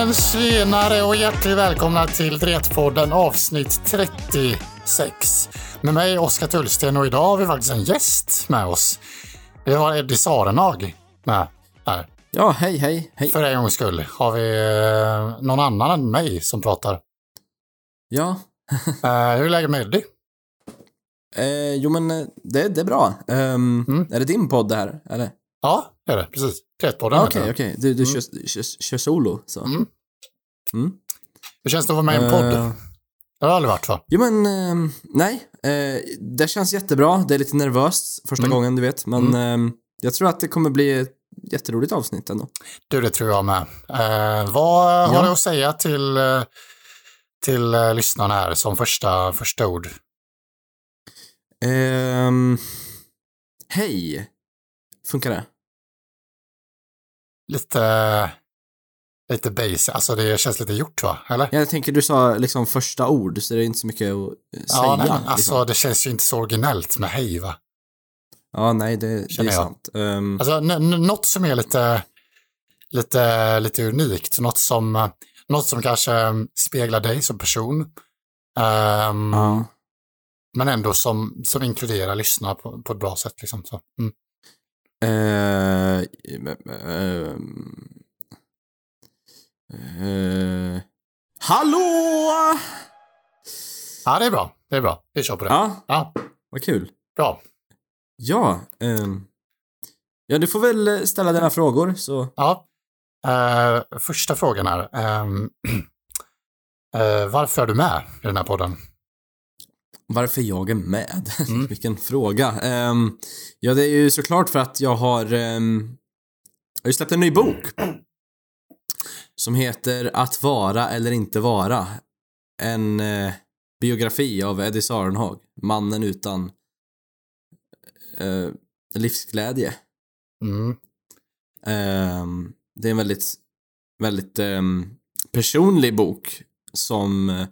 Men tjenare och hjärtligt välkomna till Dretpodden avsnitt 36. Med mig Oskar Tullsten och idag har vi faktiskt en gäst med oss. Vi har Eddie Sarenhag med här. Ja, hej, hej, hej. För en gångs skull har vi eh, någon annan än mig som pratar. Ja, Eh, hur är läget med Eddie? eh, jo men eh, det, det är bra. Ehm, Mm. Är det din podd det här? Eller? Ja, det är det. Precis. Heter Okej, den. okej. Du, du kör, kör, kör solo, så. Mm. Mm. Hur känns det att vara med i en podd? Eh, Det har aldrig varit va? jo men, ehm, nej. Eh, det känns jättebra. Det är lite nervöst första Mm. gången, du vet. Men ehm, jag tror att det kommer bli ett jätteroligt avsnitt ändå. Du, det tror jag med. Eh, vad har Ja. du att säga till, till lyssnarna här som första, första ord? Ehm, hej. Funkar det? Lite, lite basic, alltså det känns lite gjort va? Eller? Jag tänker du sa liksom första ord, så det är inte så mycket att säga. ja, nej, men alltså liksom. det känns ju inte så originellt med hej va? ja, nej, det, det är jag. sant. Ehm, Alltså något som är lite, lite, lite unikt, något som, något som kanske eh, speglar dig som person. Ehm, ja. Men ändå som, som inkluderar lyssnarna på, på ett bra sätt. Liksom. Så, mm. Eh, ehm, eh, hallå! Ja, det är bra. Det är bra. Vi kör på det. Ja, Ja, vad kul. bra. Ja, ehm, ja, du får väl eh, ställa dina frågor så. Ja. Eh, första frågan här. Ehm, eh, varför är du med i den här podden? Varför jag är med? Mm. Vilken fråga. Ehm, ja, det är ju såklart för att jag har, um, jag har ju släppt en ny bok. Som heter Att vara eller inte vara. En eh, biografi av Eddie Sarenhag. Mannen utan eh, livsglädje. Mm. Ehm, det är en väldigt, väldigt personlig bok som eh,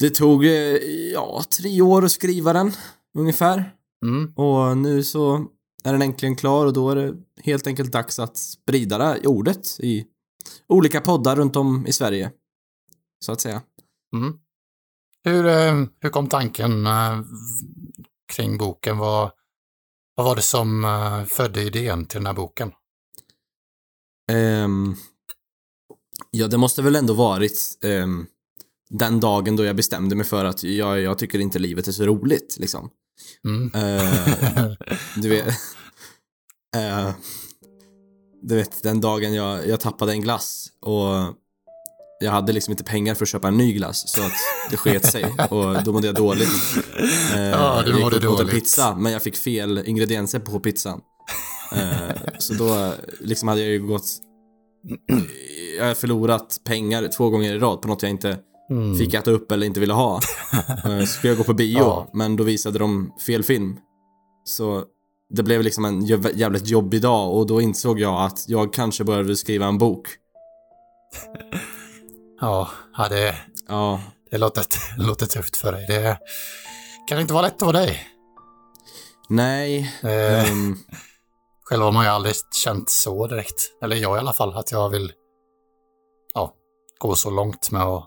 det tog, eh, ja, tre år att skriva den, ungefär. Mm. Och nu så är den äntligen klar och då är det helt enkelt dags att sprida det ordet i olika poddar runt om i Sverige. Så att säga. Mm. Hur, eh, hur kom tanken eh, kring boken? Vad, vad var det som födde idén till den här boken? Ehm, ja, det måste väl ändå varit ehm, den dagen då jag bestämde mig för att jag, jag tycker inte livet är så roligt, liksom. Mm. Eh, du vet... eh, du vet, den dagen jag, jag tappade en glass och jag hade liksom inte pengar för att köpa en ny glass så att det sket sig och då mådde jag dåligt. Eh, Ja, du jag gick mådde och åt en dåligt. pizza men jag fick fel ingredienser på pizzan. Så då liksom hade jag ju gått... Jag har förlorat pengar två gånger i rad på något jag inte Mm. fick äta upp eller inte ville ha. Eh, Så skulle jag gå på bio, Ja. men då visade de fel film. Så det blev liksom en jä- jävligt jobbig dag och då insåg jag att jag kanske började skriva en bok. Ja, ja det, Ja, det, låter, det låter tufft för dig. Det kan inte vara lätt att vara dig. nej. Eh, ehm, Själv har man ju aldrig känt så direkt. Eller jag i alla fall, att jag vill ja, gå så långt med att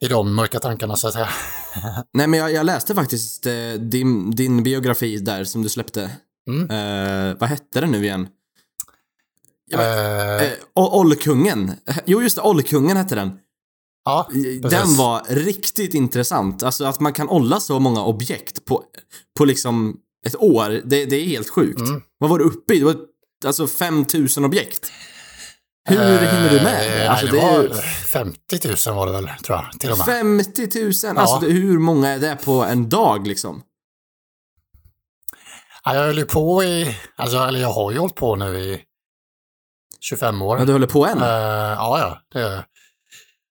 i de mörka tankarna så att säga. nej, men jag, jag läste faktiskt eh, din, din biografi där som du släppte. Mm. Eh, vad hette den nu igen? Ja, men, Eh, eh, Ollkungen. Jo, just det, Ollkungen hette den. ja, Den precis. var riktigt intressant. Alltså att man kan olla så många objekt på, på liksom ett år, det, det är helt sjukt. Mm. Vad var du uppe i? Det var alltså 5000 objekt. Hur hinner du med? Eh, Alltså, det var ju 50 000 var det väl, tror jag, till och med. 50 000! Alltså det, hur många är det på en dag liksom? Ja, jag höll ju på i, alltså, eller jag har ju hållit på nu i 25 år. Ja, du håller på än? Eh, ja, ja, det gör jag.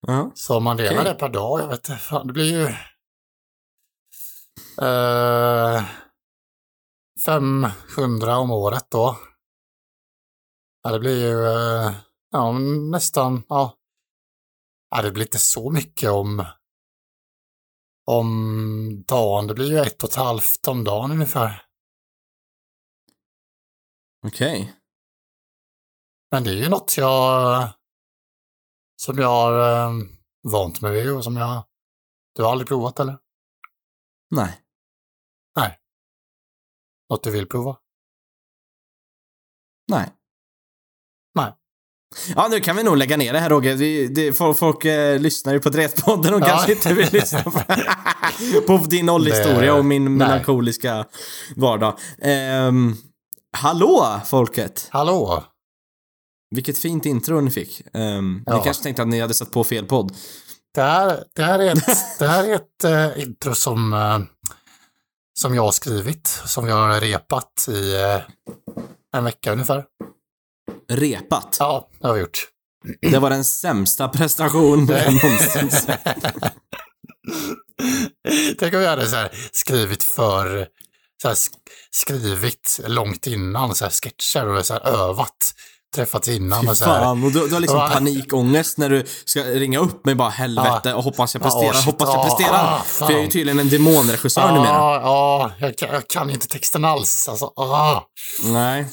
Ja. Så man delar Okej. det per dag, jag vet inte, fan, det blir ju... Eh, 500 om året då. Ja, det blir ju eh, ja, nästan, ja. ja. Det blir inte så mycket om, om dagen. Det blir ju ett och ett halvt om dagen ungefär. Okej. Men det är ju något jag som jag har eh, vant mig vid och som jag... Du har aldrig provat eller? Nej. Något du vill prova? Nej. Nej. Ja, nu kan vi nog lägga ner det här Roger. Vi, det, folk folk eh, lyssnar ju på Dretpodden och Ja. kanske inte vill lyssna på, på din nollhistoria och min nej. melankoliska vardag. Ehm, hallå folket! Hallå! Vilket fint intro ni fick. Um, Ja. Ni kanske tänkte att ni hade satt på fel podd. Det här, det här är ett, det här är ett eh, intro som, eh, som jag har skrivit, som jag har repat i eh, en vecka ungefär. Repat. Ja, det har vi gjort. Det var den sämsta prestation jag någonsin sett. Tänk om vi hade så här skrivit för, så här sk- skrivit långt innan så här sketcher och så här övat, träffats innan och så här. Fan, och du, du har liksom panikångest när du ska ringa upp mig bara helvete och hoppas jag Ja, presterar, shit, hoppas jag ja, presterar. ah. För jag är ju tydligen en demonregissör numera. Ja, ja jag, kan- jag kan inte texten alls. Alltså, ah. Nej.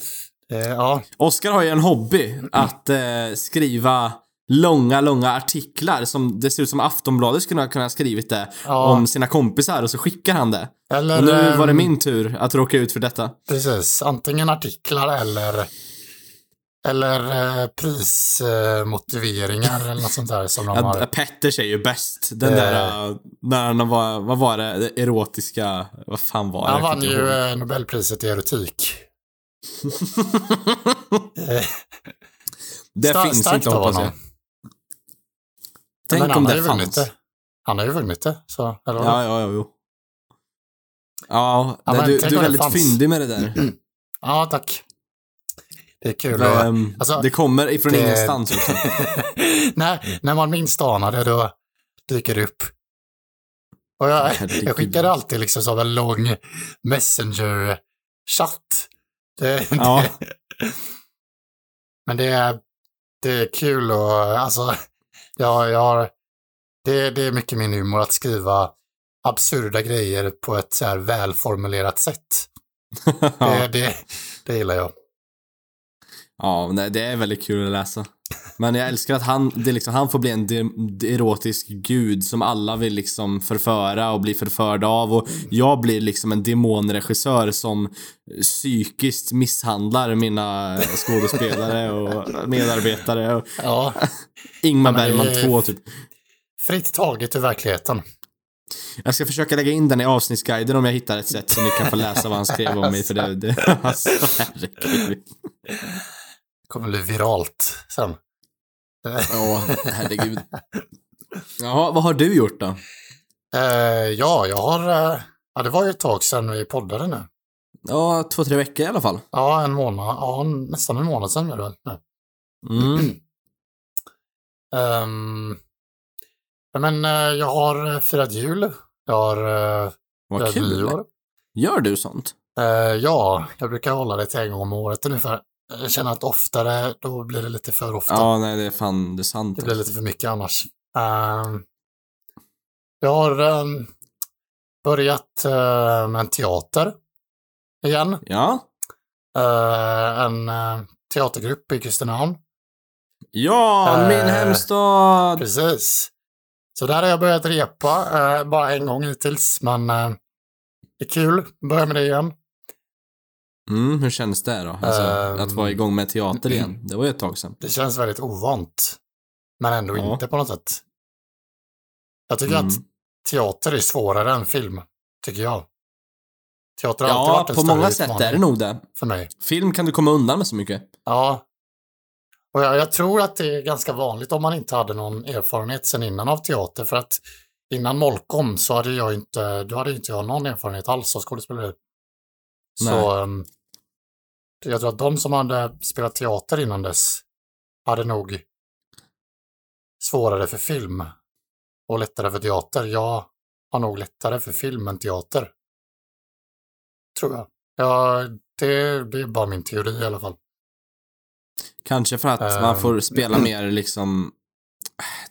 Eh, ja, Oskar har ju en hobby att eh, skriva långa, långa artiklar som det ser ut som Aftonbladet skulle kunna ha skrivit det Ja. om sina kompisar och så skickar han det. eller... Och nu var det ehm, min tur att råka ut för detta. Precis, antingen artiklar eller eller eh, prismotiveringar eller något sånt där som de har. Petters är ju bäst. Den Eh. där, uh, när han var, vad var det, det erotiska, vad fan var det? Han vann ju ihåg. eh, Nobelpriset i erotik. Det Star- finns starkt inte hoppas jag. Tänk men om det fanns. det. Han har ju vunnit det, så... Eller? Ja, ja, ja, jo. Ja, Ja, men du, du är det väldigt fanns. fyndig med det där. ja, tack. Det är kul att... Ehm, alltså, det kommer ifrån det- ingenstans när, när man minst anar det, då dyker det upp. Och jag, jag skickade alltid liksom som en lång messenger-chatt. Det, Ja. det, men det är, det är kul och alltså, jag, jag har, det, det är mycket min humor att skriva absurda grejer på ett så här välformulerat sätt. Det, det, det gillar jag. ja, det är väldigt kul att läsa. Men jag älskar att han, det liksom, han får bli en erotisk gud som alla vill liksom förföra och bli förförda av. Och jag blir liksom en demonregissör som psykiskt misshandlar mina skådespelare och medarbetare. Och Ja, Ingmar Bergman är- 2 typ. fritt taget ur verkligheten. Jag ska försöka lägga in den i avsnittsguiden om jag hittar ett sätt så ni kan få läsa vad han skrev om mig. För det, det, alltså, herregud. Kommer bli viralt sen. Ja, herregud. Jaha, vad har du gjort då? Eh, ja, jag har... eh, ja, det var ju ett tag sedan vi poddade nu. Ja, två, tre veckor i alla fall. Ja, en månad. Ja, nästan en månad sedan är det väl. nu. Mm. Ja, men eh, jag har eh, firat jul. Jag har uh, Vad firat kul. nyår. Gör du sånt? Eh, ja, jag brukar hålla det till en gång om året ungefär. Jag känner att oftare, då blir det lite för ofta. Ja, nej, det är fan, det är sant. Det blir lite för mycket annars. Ehm, jag har ehm, börjat eh, med en teater igen. Ja. Eh, en eh, teatergrupp i Kristinehamn. Ja, Eh, min hemstad! Precis. Så där har jag börjat repa, eh, bara en gång hittills, men eh, det är kul. Börja med det igen. Mm, hur känns det då? Alltså, Ehm. att vara igång med teater igen. Det var ju ett tag sedan. Det känns väldigt ovant, men ändå Ja. inte på något sätt. Jag tycker Mm. att teater är svårare än film, tycker jag. Teater har alltid Ja, varit en på större många sätt är det nog det. för mig. Film kan du komma undan med så mycket. Ja. Och jag, jag tror att det är ganska vanligt om man inte hade någon erfarenhet sen innan av teater. För att innan Molkom så hade jag inte, då hade inte jag någon erfarenhet alls av skådespeleri. Så um, jag tror att de som hade spelat teater innan dess hade nog svårare för film och lättare för teater. Jag har nog lättare för film än teater. Tror jag. Ja, det, det är bara min teori i alla fall. Kanske för att Ehm. man får spela mer liksom...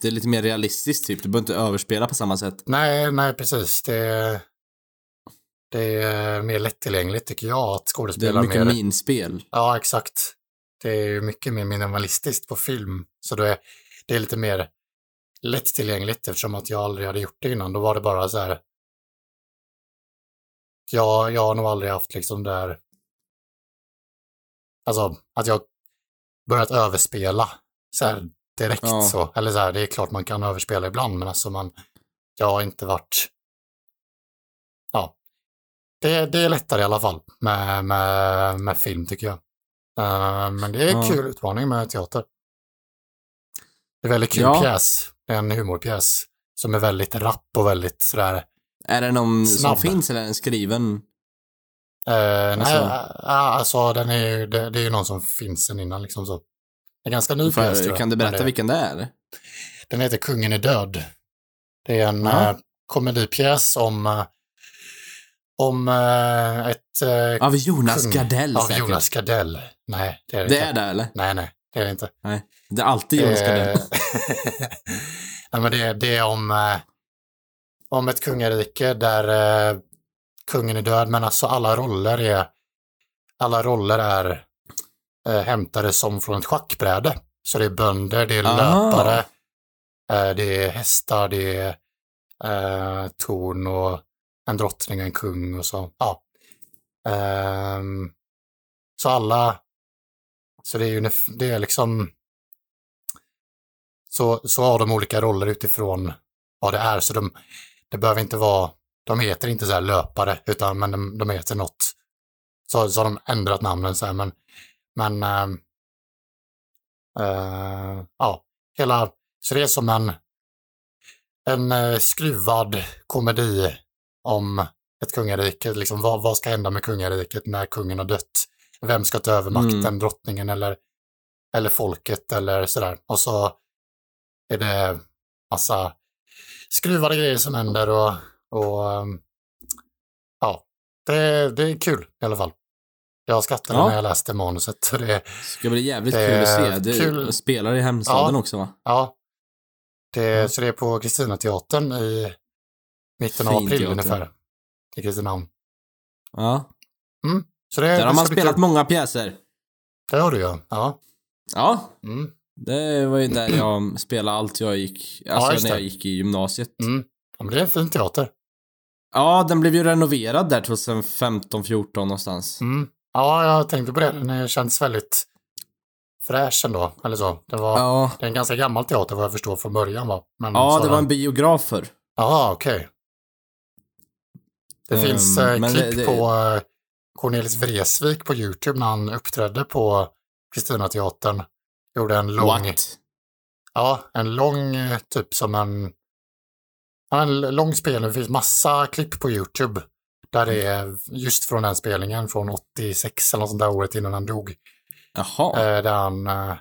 Det är lite mer realistiskt typ. Du behöver inte överspela på samma sätt. Nej, nej precis. Det, det är mer lättillgängligt tycker jag att Det är skådespela mycket mer. minspel. Ja, exakt. det är mycket mer minimalistiskt på film. Så då är, det är lite mer lättillgängligt eftersom att jag aldrig hade gjort det innan. Då var det bara så här. Jag, jag har nog aldrig haft liksom där. Alltså att jag börjat överspela så här direkt Ja. så. Eller så här, det är klart man kan överspela ibland, men alltså man, jag har inte varit. Det, det är lättare i alla fall med, med, med film tycker jag. Eh, men det är en Ja. kul utmaning med teater. Det är väldigt kul Ja. pjäs. Det är en humorpjäs som är väldigt rapp och väldigt sådär. Är det någon Snabb. som finns eller är den skriven? Nej, Alltså- alltså, alltså den är ju, det, det är ju någon som finns sen innan liksom så. Är ganska ny pjäs tror För, jag, kan du berätta det, vilken det är? Den heter Kungen är död. Det är en Ja. eh, komedipjäs om, om eh, ett... eh, Av Jonas kung- Gardell Av säkert. Jonas Gardell. Nej, det är det, Det inte. är det eller? Nej, nej, det är det inte. Nej. Det är alltid Jonas Eh, Gardell. nej, men det, det är om, eh, om ett kungarike där eh, kungen är död, men alltså alla roller är, alla roller är eh, hämtade som från ett schackbräde. Så det är bönder, det är Ah. löpare, eh, det är hästar, det är eh, torn och en drottning och en kung och så. Ja. Um, så alla, så det är ju det är liksom så, så har de olika roller utifrån vad det är. Så de, det behöver inte vara, de heter inte så här löpare, utan men de, de heter något. Så, så har de ändrat namnen så här, men, men ehm, uh, ja, hela, så det är som en, en eh, skruvad komedi om ett kungarike, liksom vad, vad ska hända med kungariket när kungen har dött? Vem ska ta över makten, Mm. drottningen eller, eller folket eller sådär. Och så är det massa skruvade grejer som händer och, och ehm, ja, det, det är kul i alla fall. Jag skrattade Ja. när jag läste manuset. Så det, Ska bli jävligt det kul att se. Du kul. spelar i hemstaden Ja. också va? ja, det, Ja. så det är på Kristinateatern i mitten av april teater. ungefär. I Kristinehamn. Ja. Så det, Där det har man spelat kul. många pjäser. Det har du ja. Ja. Ja. Mm. Det var ju där jag spelade allt jag gick, Ja, alltså just när jag gick i gymnasiet. Mm. ja, men det är en fin teater. Ja, den blev ju renoverad där 2015, 14 någonstans. Mm. Ja, jag tänkte på det. Den känns väldigt fräsch ändå. Eller så. Det, var, Ja. det är en ganska gammal teater vad jag förstår från början va? Men Ja, det var den- en biograf förr. Jaha, okej. Det Ehm, finns eh, klipp det- på eh, Cornelis Vreeswijk på YouTube när han uppträdde på Kristinateatern. Gjorde en lång, What? ja, en lång, eh, typ som en, en lång spelning. Det finns massa klipp på YouTube där det är just från den spelningen från 86 eller något sånt där året innan han dog. Jaha. Eh, där han eh,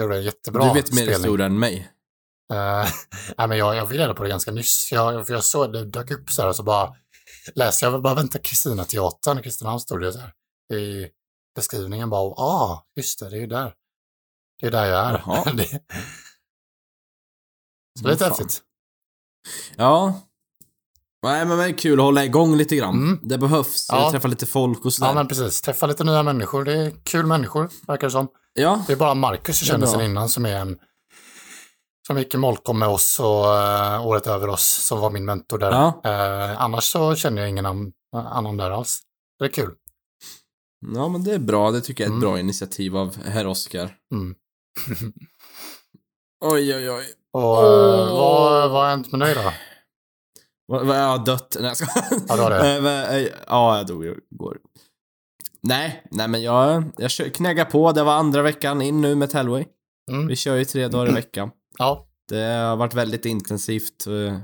gjorde en jättebra du vet mer spelning. historia än mig. Uh, nej, men jag, jag fick reda på det ganska nyss. Jag, för jag såg det dök upp så här och så bara läste jag bara vänta Kristina teatern, Kristinehamn stod det så här i beskrivningen bara, ah, just det, det är ju där. Det är där jag är. Det, så det är lite Vad fan. häftigt. Ja. Nej, men det är kul att hålla igång lite grann. Mm. Det behövs. Ja. Träffa lite folk och sådär. Ja, men precis. Träffa lite nya människor. Det är kul människor, verkar det som. ja. Det är bara Marcus jag känner bra. sen innan som är en som gick i Molkom med oss och eh, året över oss, som var min mentor där. Ja. Eh, annars så känner jag ingen annan, annan där alls. Det är kul. ja, men det är bra. Det tycker jag är ett Mm. bra initiativ av herr Oskar. Mm. Oj, oj, oj. Och eh, vad, vad har hänt med dig då? Vad, jag har dött. Nej, jag ska... Ja, du har det. Ja, jag dog igår. Nej, nej men jag, jag knäggar på. Det var andra veckan in nu med Tellway. Mm. Vi kör ju tre dagar i veckan. Ja, Det har varit väldigt intensivt. eh,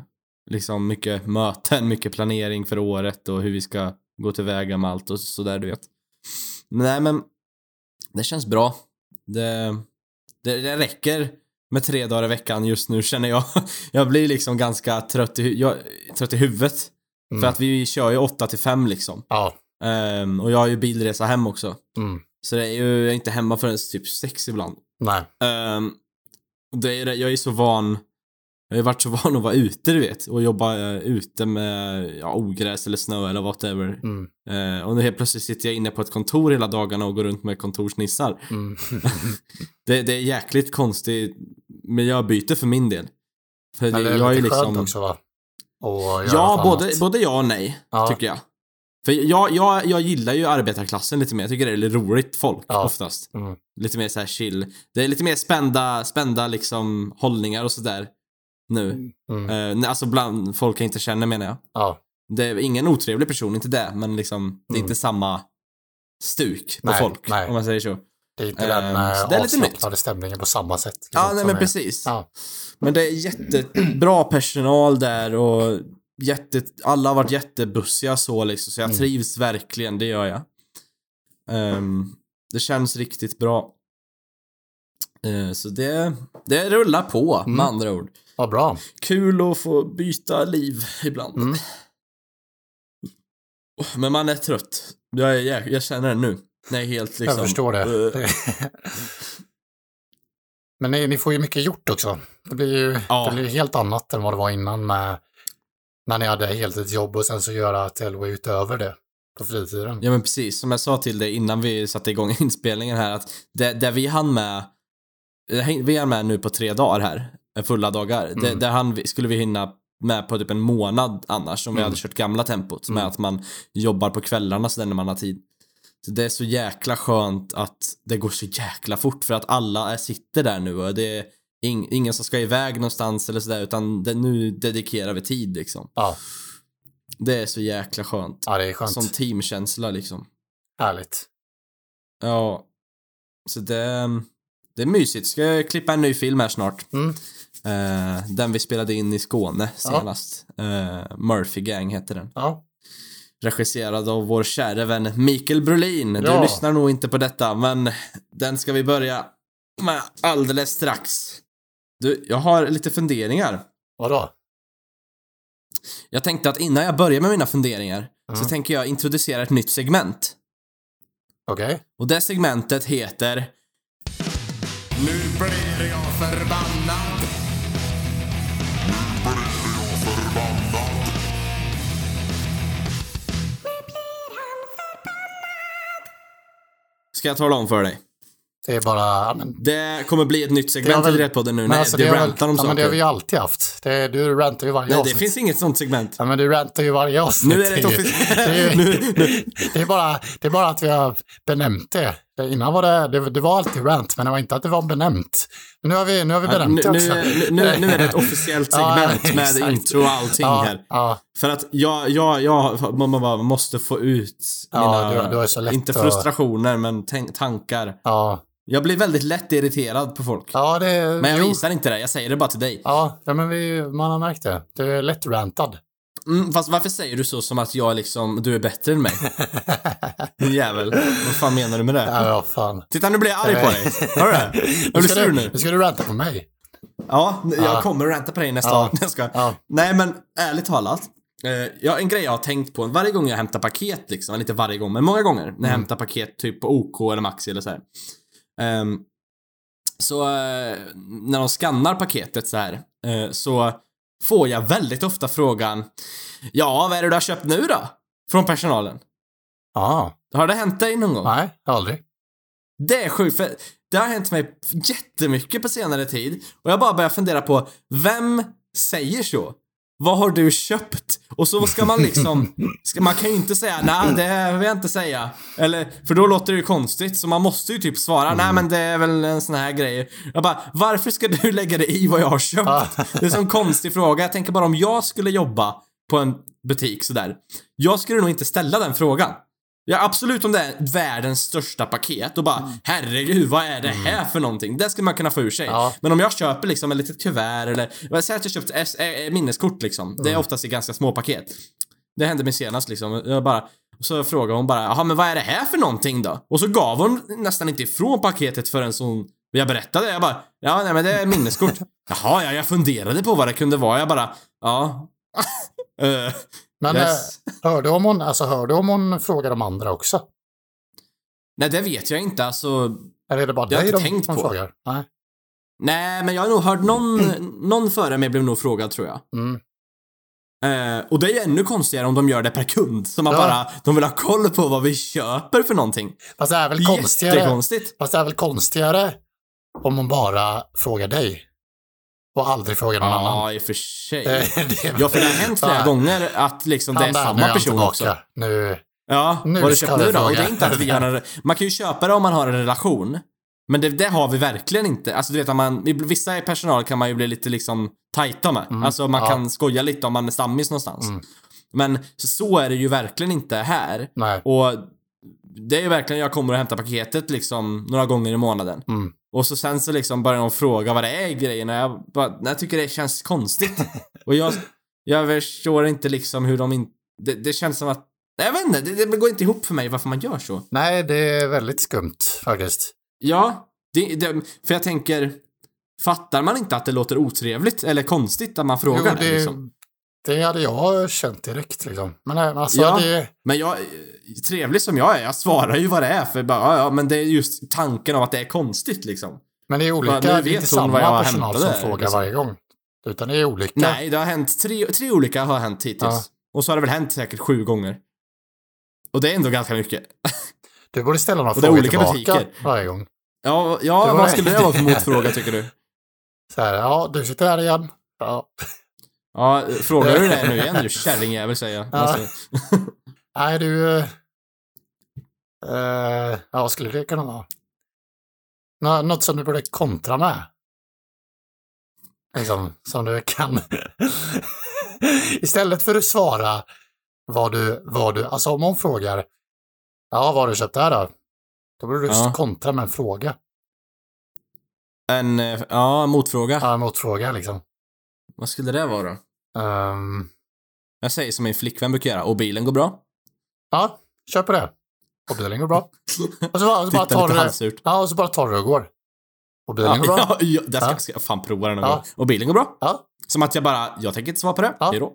Liksom mycket möten, mycket planering för året och hur vi ska gå tillväga med allt och sådär, du vet. Men Nej, men det känns bra. Det, det, det räcker med tre dagar i veckan just nu känner jag. Jag blir liksom ganska trött i, jag, trött i huvudet. Mm. För att vi kör ju 8 till 5 liksom. ja. Ehm, och jag har ju bilresa hem också. Mm. Så det är ju, jag är inte hemma förrän typ 6 ibland. Nej. Um, det är, det- jag är så van Jag har varit så van att vara ute, du vet, och jobba eh, ute med ja, ogräs eller snö eller whatever. Mm. Eh, och nu helt plötsligt sitter jag inne på ett kontor hela dagarna och går runt med kontorsnissar. Mm. Det, det är jäkligt konstigt miljöbyte för min del. För Men det jag är ju liksom... också va? Ja, både, annat. både ja och nej, Ja. tycker jag. För jag, jag, jag gillar ju arbetarklassen lite mer. Jag tycker det är lite roligt folk Ja. oftast. Mm. Lite mer så här chill. Det är lite mer spända, spända liksom hållningar och sådär nu. Mm. Eh, nej, alltså bland folk jag inte känner menar jag. Ja. Det är ingen otrevlig person, inte det, men liksom det är Mm. inte samma stuk på Nej, folk, nej. om man säger så. Det är inte Ehm, den eh, så det är lite avslappnade stämningen på samma sätt. liksom, Ja, nej men är- precis. Ja. Men det är jättebra personal där och jätte, alla har varit jättebussiga så liksom, så jag Mm. trivs verkligen, det gör jag. Ehm, det känns riktigt bra. Eh, så det, det rullar på, Mm. med andra ord. Vad bra. Kul att få byta liv ibland. Mm. Men man är trött. Jag, är, jag, jag känner det nu. Är helt liksom... Jag förstår det. Eh, Men ni, ni får ju mycket gjort också. Det blir ju Ja. det blir helt annat än vad det var innan med när ni hade heltidsjobb och sen så göra Tello utöver det på fritiden. Ja men precis, som jag sa till dig innan vi satte igång inspelningen här att det, det vi hann med, det vi är med nu på tre dagar här, eh, fulla dagar. Det, Mm. där hann vi, skulle vi hinna med på typ en månad annars om vi Mm. hade kört gamla tempot med Mm. att man jobbar på kvällarna så när man har tid. Så det är så jäkla skönt att det går så jäkla fort för att alla sitter där nu och det ing, ingen som ska iväg någonstans eller sådär utan det, nu dedikerar vi tid liksom. Ja, Det är så jäkla skönt. ja det är skönt. Som teamkänsla liksom. Härligt. Ja. Så det, det är mysigt. Ska jag klippa en ny film här snart. Mm. Eh, den vi spelade in i Skåne senast. Eh, Murphy Gang heter den. Ja, Regisserad av vår kära vän Mikael Brolin. Du Ja. lyssnar nog inte på detta, men den ska vi börja med alldeles strax. Du, jag har lite funderingar. vadå? Jag tänkte att innan jag börjar med mina funderingar Mm. så tänker jag introducera ett nytt segment. Okej. Och det segmentet heter... Nu blir jag förbannad. Ska jag tala om för dig? Det är bara... Ja, men, Det kommer bli ett nytt Det segment väl- i Rättpodden nu men när alltså, det det, har väl- rantar om ja, men det har vi saker. ju alltid haft. Det, du rantar ju varje Nej, det avsnitt. finns inget sånt segment. Ja, men du rantar ju varje avsnitt. Nu är det ett ju- offic- det, det, är bara, det är bara att vi har benämnt det. Det- Innan var det, det, det var alltid rant, men det var inte att det var benämt. Men nu har vi, nu har vi Ja, benämnt nu, det också. nu, nu, nu är det ett officiellt Ja, segment med exakt. intro och allting ja, här. Ja, För att jag, jag, jag man bara måste få ut Ja, mina, du- du inte att- frustrationer, men tänk, tankar. ja, Jag blir väldigt lätt irriterad på folk. ja, det... Men jag jo. visar inte det, jag säger det bara till dig. Ja, ja, men vi, man har märkt det. Du är lätt rantad. Mm, fast varför säger du så som att jag liksom, du är bättre än mig? Din jävel. Vad fan menar du med det? Ja, ja fan. Titta, nu blir jag arg på dig. Hör du det? Jag blir sur nu. nu ska du ranta på mig. Ja, jag Ja. kommer att ranta på dig nästa Ja. ska. Ja. Nej, men ärligt talat. Eh, ja, en grej jag har tänkt på varje gång jag hämtar paket, liksom, inte varje gång, men många gånger när jag Mm. hämtar paket typ på OK eller Maxi eller så här. Ehm, så eh, när de skannar paketet så här, eh, så får jag väldigt ofta frågan Ja, vad är det du har köpt nu då? Från personalen. Ja, Har det hänt dig någon gång? nej, aldrig. Det är sjukt, för det har hänt mig jättemycket på senare tid och jag bara börjar fundera på vem säger så? Vad har du köpt? Och så ska man liksom, ska, man kan ju inte säga nej det vill jag inte säga. Eller, för då låter det ju konstigt så man måste ju typ svara nej men det är väl en sån här grej. Jag bara, varför ska du lägga dig i vad jag har köpt? Det är en sån konstig fråga. Jag tänker bara om jag skulle jobba på en butik sådär. Jag skulle nog inte ställa den frågan. Ja, absolut om det är världens största paket och bara herregud, vad är det här för någonting? Det skulle man kunna få ur sig. Ja. Men om jag köper liksom ett litet kuvert eller, säger att jag köpt S- eh, minneskort liksom. Det är oftast i ganska små paket. Det hände mig senast liksom. Jag bara, så frågade hon bara, jaha men vad är det här för någonting då? Och så gav hon nästan inte ifrån paketet förrän hon, jag berättade. Jag bara, ja nej men det är minneskort. Jaha, ja, jag funderade på vad det kunde vara. Jag bara, ja. Eh, Men yes. eh, hörde om hon, alltså hörde om hon frågar de andra också? Nej, det vet jag inte. Alltså, Eller är det bara dig de, tänkt de på. frågar? Nej. Nej, men jag har nog hört någon, någon före mig blev nog frågad tror jag. Mm. Eh, och det är ju ännu konstigare om de gör det per kund. Så man Ja. bara, de vill ha koll på vad vi köper för någonting. Fast det är väl konstigare. Fast det är väl konstigare om man bara frågar dig. Och aldrig frågar någon annan. Ja, i och för sig. Det- Ja, för det har hänt flera Ja. gånger att liksom det är samma person också. Nu, Ja, Nu vad du köpt nu då? Och fråga. det är inte att vi har en, Man kan ju köpa det om man har en relation. Men det, det har vi verkligen inte. Alltså du vet, man, vissa i personal kan man ju bli lite liksom tajta med. Alltså man ja. kan skoja lite om man är stammis någonstans. Mm. Men så, så är det ju verkligen inte här. nej. Och det är ju verkligen, jag kommer och hämtar paketet liksom några gånger i månaden. Mm. Och så sen så liksom börjar de fråga vad det är i grejerna. Jag, bara, jag tycker det känns konstigt. och jag, jag förstår inte liksom hur de inte... Det, det känns som att... Jag vet inte, det, det går inte ihop för mig varför man gör så. nej, det är väldigt skumt faktiskt. Ja, det, det, för jag tänker... Fattar man inte att det låter otrevligt eller konstigt att man frågar Jo, det, det, liksom? Det hade jag känt direkt liksom. Men nej, men alltså Ja. det... Men jag, trevlig som jag är, jag svarar ju vad det är för bara, ja, men det är just tanken av att det är konstigt liksom. Men det är olika, nu det är vet inte samma personal som frågar liksom. varje gång. Utan det är olika. Nej, det har hänt, tre, tre olika har hänt hittills. Ja. Och så har det väl hänt säkert sju gånger. Och det är ändå ganska mycket. Du borde ställa några frågor olika tillbaka butiker. varje gång. Ja, ja vad skulle det vara för motfråga tycker du? Så här, ja, du sitter här igen. Ja. Ja, frågar du det nu igen du kärringjävel säger jag. Ja. Alltså, Nej, du... eh, ja, vad skulle det kunna vara? Nå, något som du borde kontra med. Liksom, som du kan... Istället för att svara vad du, vad du... Alltså om hon frågar, ja, vad har du köpt här då? Då borde du Ja. kontra med en fråga. en, eh, ja, motfråga. Ja, en motfråga liksom. Vad skulle det vara? Ehm, Jag säger som min flickvän brukar göra. Och bilen går bra? ja, kör på det. Och bilen går bra. Och så, bara- och så bara tar du det. Ja, och så bara tar du det och går. Och bilen Ja, går bra. ja, ja, där ska, Ja. ska jag fan prova den någon Ja. gång. Och bilen går bra? Ja. Som att jag bara, jag tänker inte svara på det. Ja. Hejdå.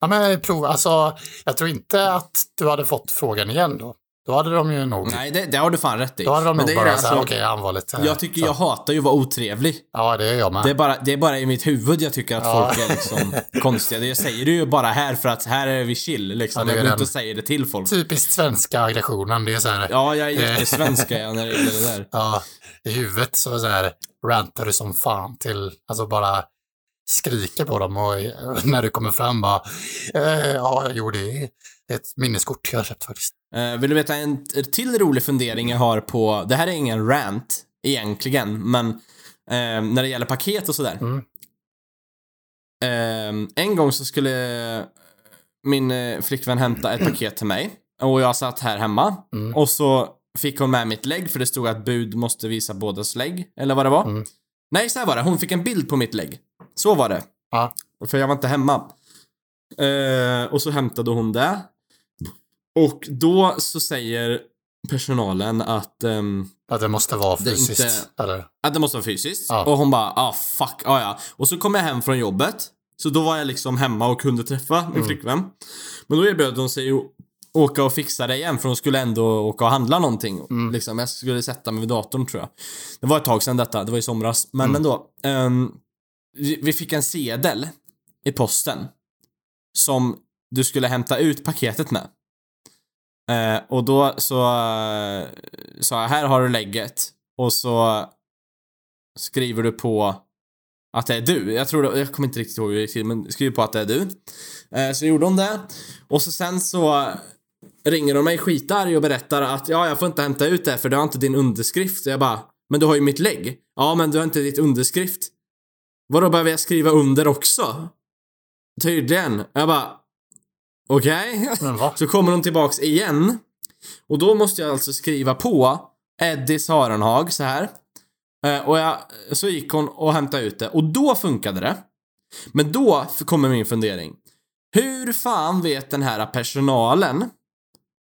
Ja, men prova. Alltså, jag tror inte att du hade fått frågan igen då. Då hade de ju nog... Nej, det, det har du fan rätt i. Då hade de Men nog bara det, såhär, alltså, okej, han var lite... Jag tycker så. jag hatar ju att vara otrevlig. Ja, det gör jag med. Det är, bara, det är bara i mitt huvud jag tycker att Ja. folk är liksom konstiga. Jag säger det ju bara här för att här är vi chill liksom. Ja, det är jag går inte och säger det till folk. Typiskt svenska aggressionen. Det är så här, Ja, jag är Eh. jättesvensk är jag när det gäller det där. ja, i huvudet så, så här rantar du som fan till, alltså bara skriker på dem och eh, när du kommer fram bara, eh, ja, jo, det är ett minneskort jag har köpt faktiskt. Eh, vill du veta en till rolig fundering jag har på, det här är ingen rant egentligen, men eh, när det gäller paket och sådär. Mm. Eh, en gång så skulle min eh, flickvän hämta ett paket till mig och jag satt här hemma Mm. och så fick hon med mitt lägg för det stod att bud måste visa bådas lägg, eller vad det var. Mm. Nej, så här var det. Hon fick en bild på mitt lägg. Så var det. Ja. För jag var inte hemma. Eh, och så hämtade hon det. Och då så säger personalen att, ehm, Att det måste vara fysiskt, inte- eller? att det måste vara fysiskt. Ja. Och hon bara, ah fuck, ah, ja. Och så kom jag hem från jobbet. Så då var jag liksom hemma och kunde träffa min Mm. flickvän. Men då erbjöd hon sig att åka och fixa det igen för hon skulle ändå åka och handla någonting. Mm. Liksom, jag skulle sätta mig vid datorn tror jag. Det var ett tag sedan detta, det var i somras. Men Mm. ändå. ehm, vi vi fick en sedel i posten. Som du skulle hämta ut paketet med. Eh, och då så eh, sa jag, här har du lägget. Och så skriver du på att det är du. Jag tror det, jag kommer inte riktigt ihåg hur det gick till, men skriver på att det är du. Eh, så gjorde hon det. Och så sen så ringer de mig skitarg och berättar att ja, jag får inte hämta ut det för du har inte din underskrift. Och jag bara, men du har ju mitt lägg. Ja, men du har inte ditt underskrift. Vadå, behöver jag skriva under också? Tydligen. Jag bara, okej. Va? Så kommer hon tillbaks igen. Och då måste jag alltså skriva på Eddie Sarenhag så här. Eh, och jag, så gick hon och hämtade ut det. Och då funkade det. Men då kommer min fundering. Hur fan vet den här personalen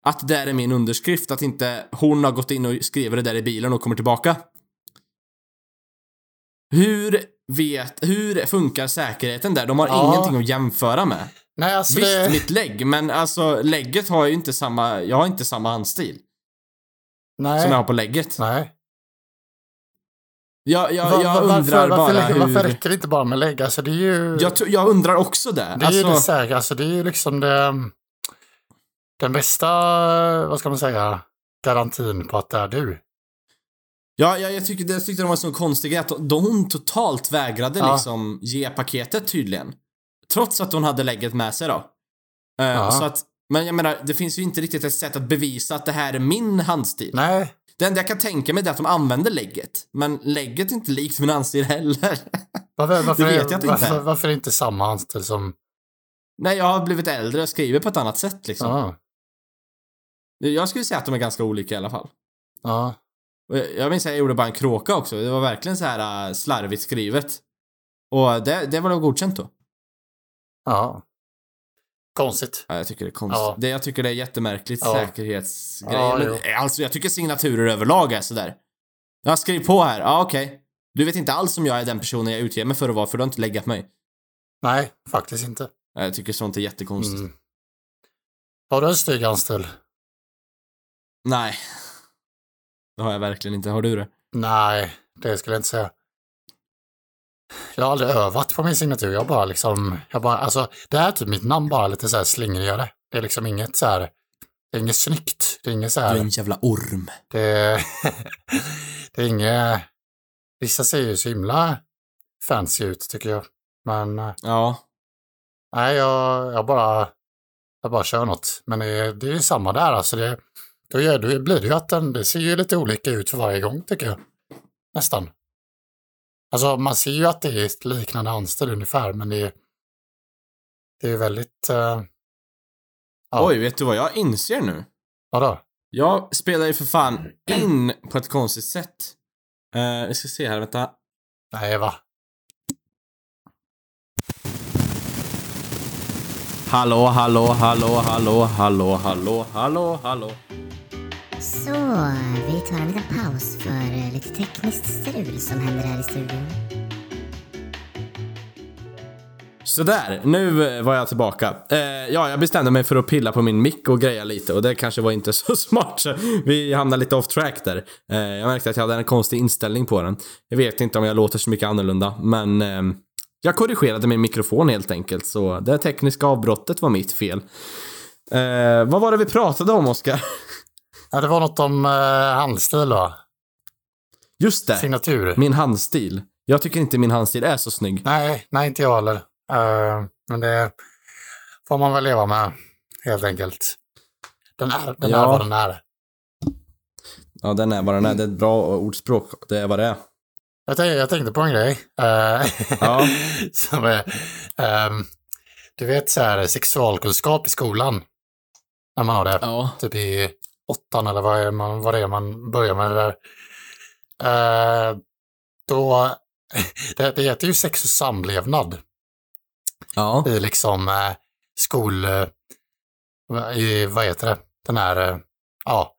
att det där är min underskrift? Att inte hon har gått in och skrivit det där i bilen och kommer tillbaka? Hur vet, hur funkar säkerheten där? De har Ja. ingenting att jämföra med. Nej, alltså Visst, det... mitt lägg, men alltså lägget har ju inte samma, jag har inte samma handstil Nej. som jag har på lägget. Nej. Jag, jag, jag undrar varför, bara varför, hur... varför räcker det inte bara med lägg? Alltså det är ju... jag, jag undrar också det. Det är ju alltså, det, här, alltså det är ju liksom det, den bästa, vad ska man säga, garantin på att det är du. Ja, jag, jag, tycker, jag tyckte det var så konstig grej att hon totalt vägrade Ja. liksom ge paketet tydligen. Trots att hon hade lägget med sig då. Eh, Ja. så att, men jag menar, det finns ju inte riktigt ett sätt att bevisa att det här är min handstil. Nej, Det enda jag kan tänka mig är att de använder lägget. Men lägget är inte likt min handstil heller. varför, varför, Det vet jag inte varför, varför är det inte samma handstil som... Nej, jag har blivit äldre och skriver på ett annat sätt liksom. Ja, Jag skulle säga att de är ganska olika i alla fall. ja, Och jag- Jag minns att jag gjorde bara en kråka också. Det var verkligen så här äh, slarvigt skrivet. Och det, det var då godkänt då. ja. Konstigt. Ja, jag tycker det är konstigt. Ja. Det, jag tycker det är jättemärkligt Ja. säkerhetsgrej. Ja, Men, jo. alltså jag tycker signaturer överlag är sådär. Jag skriv på här. Ja, okej. Du vet inte alls om jag är den personen jag utger mig för att vara, för du har inte läggat mig. Nej, faktiskt inte. Ja, Jag tycker sånt är jättekonstigt. Mm. Har du en snygg handstil? Nej. Det har jag verkligen inte. Har du det? Nej, det skulle jag inte säga. Jag har aldrig övat på min signatur. Jag bara liksom, jag bara, alltså det här är typ mitt namn bara lite så här slingrigare. Det är liksom inget så här, det är inget snyggt. Det är inget så Du är här, en jävla orm. det, det är inget, vissa ser ju så himla fancy ut tycker jag. Men eh, Ja. nej, jag, jag bara, jag bara kör något. Men det, det är ju samma där alltså. Det, då, gör, då blir det ju att den, det ser ju lite olika ut för varje gång tycker jag. Nästan. Alltså man ser ju att det är liknande handstil ungefär, men det är, det är väldigt, uh, Ja. Oj, vet du vad jag inser nu? vadå? Jag spelar ju för fan in på ett konstigt sätt. Uh, jag ska se här, vänta. Nej, va? Hallå, hallå, hallå, hallå, hallå, hallå, hallå, hallå. Så, vi tar en liten paus för eh, lite tekniskt strul som händer här i studion. Sådär, nu eh, var jag tillbaka. Eh, ja, jag bestämde mig för att pilla på min mick och greja lite och det kanske var inte så smart. Så vi hamnade lite off track där. Eh, jag märkte att jag hade en konstig inställning på den. Jag vet inte om jag låter så mycket annorlunda, men eh, jag korrigerade min mikrofon helt enkelt, så det tekniska avbrottet var mitt fel. Eh, vad var det vi pratade om, Oskar? Ja, det var något om uh, handstil va? Just det, Signatur. min handstil. Jag tycker inte min handstil är så snygg. Nej, nej inte jag heller. Eh, men det får man väl leva med, helt enkelt. Den är, den Ja. är vad den är. Ja, den är vad den är. Det är ett bra ordspråk. Det är vad det är. Jag tänkte, jag tänkte på en grej. eh, Ja. som är, ehm, du vet så här sexualkunskap i skolan. När man har det. Ja. Typ i åttan eller vad, är man, vad det är man börjar med det där. Eh, då, det, det heter ju sex och samlevnad Ja. i liksom eh, skol... Eh, i, vad heter det? Den här, eh, ja.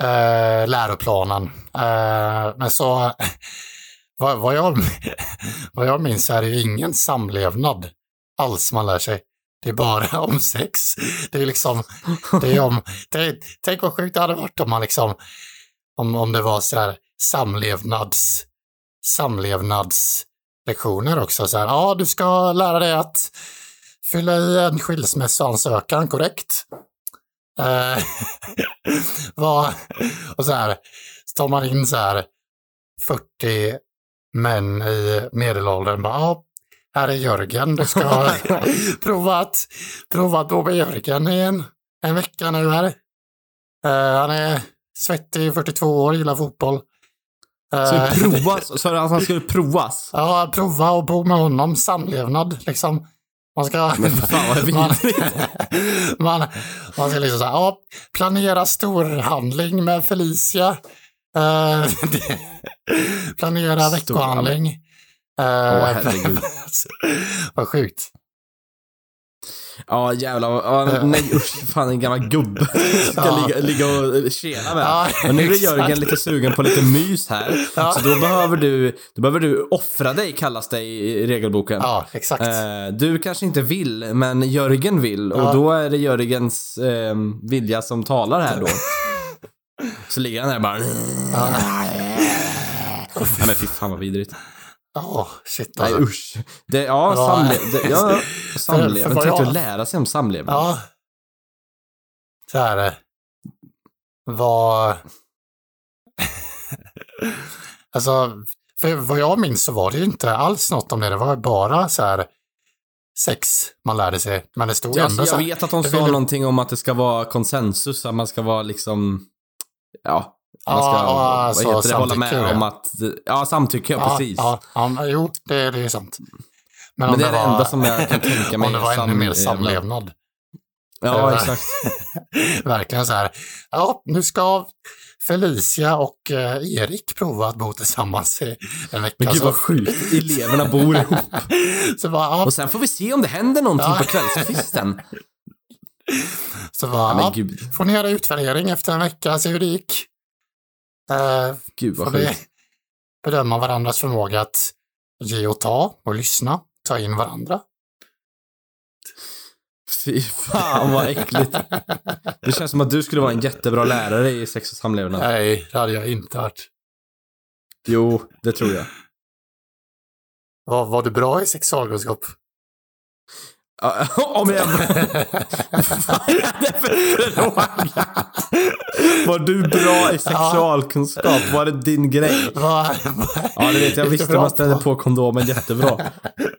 Eh, läroplanen. Eh, men så, vad, vad, jag, vad jag minns är det ju ingen samlevnad alls man lär sig. Det är bara om sex. Det är liksom, det är om, det, tänk vad sjukt det hade varit om man liksom, om, om det var så här samlevnads, samlevnadslektioner också. Så här, ja, du ska lära dig att fylla i en skilsmässoansökan korrekt. Eh, vad, och så här, så tar man in så här 40 män i medelåldern. Bara, ja, här är Jörgen, du ska prova att, prova att bo med Jörgen i en, en vecka nu här. Eh, han är svettig, 42 år, gillar fotboll. Eh, Så provas, så att han skulle provas? Ja, prova att bo med honom, samlevnad liksom. Man ska... Men fan vad man, man, man ska liksom säga, ja, planera storhandling med Felicia. Det- planera veckohandling. Uh, herregud. vad sjukt. Ja jävlar, ja, nej usch, fan en gammal gubbe. Ska Ja. ligga, ligga och tjena med. Ja, och nu är. Jörgen lite sugen på lite mys här. Ja. Så då behöver du, då behöver du offra dig kallas det i regelboken. Ja, exakt. Eh, du kanske inte vill, men Jörgen vill. Ja. Och då är det Jörgens eh, vilja som talar här då. Så ligger han där bara... Nej men fy fan vad vidrigt. Ja, shit Nej alltså. usch. Det, ja, Ja. samle, det, ja, samlevnad. Tänk jag- att lära sig om samlevnad. Ja. Så här. eh, Vad... alltså, för vad jag minns så var det ju inte alls något om det. Det var bara så här sex man lärde sig. Men det stod Ja, ändå alltså, så jag här, vet att de jag sa ville- någonting om att det ska vara konsensus, att man ska vara liksom, ja, man ska, ja, vad alltså, heter det, hålla med ja. om att, ja, samtycke, ja, precis. Ja, ja, men jo, det, det är sant. Men om det är det var- enda som jag kan tänka mig Om det var ännu mer samlevnad. Ja, exakt. Verkligen så här. Ja, nu ska Felicia och eh, Erik prova att bo tillsammans i en vecka. Men gud vad sjukt, eleverna bor ihop. så bara, ja, Och sen får vi se om det händer någonting Ja. på kvällskvisten. så bara, Ja, men får ni göra utvärdering efter en vecka, se hur det gick. Eh, gud vad sjukt. bedöma varandras förmåga att ge och ta och lyssna, ta in varandra. Fy fan vad äckligt. Det känns som att du skulle vara en jättebra lärare i sex och samlevnad. Nej, det hade jag inte hört. Jo, det tror jag. Var, var du bra i sexualkunskap? Om jag... Vad är det för fråga? Var du bra i sexualkunskap? Var det din grej? Var, Ja, det vet jag. Visste bra man ställde på. kondomen jättebra.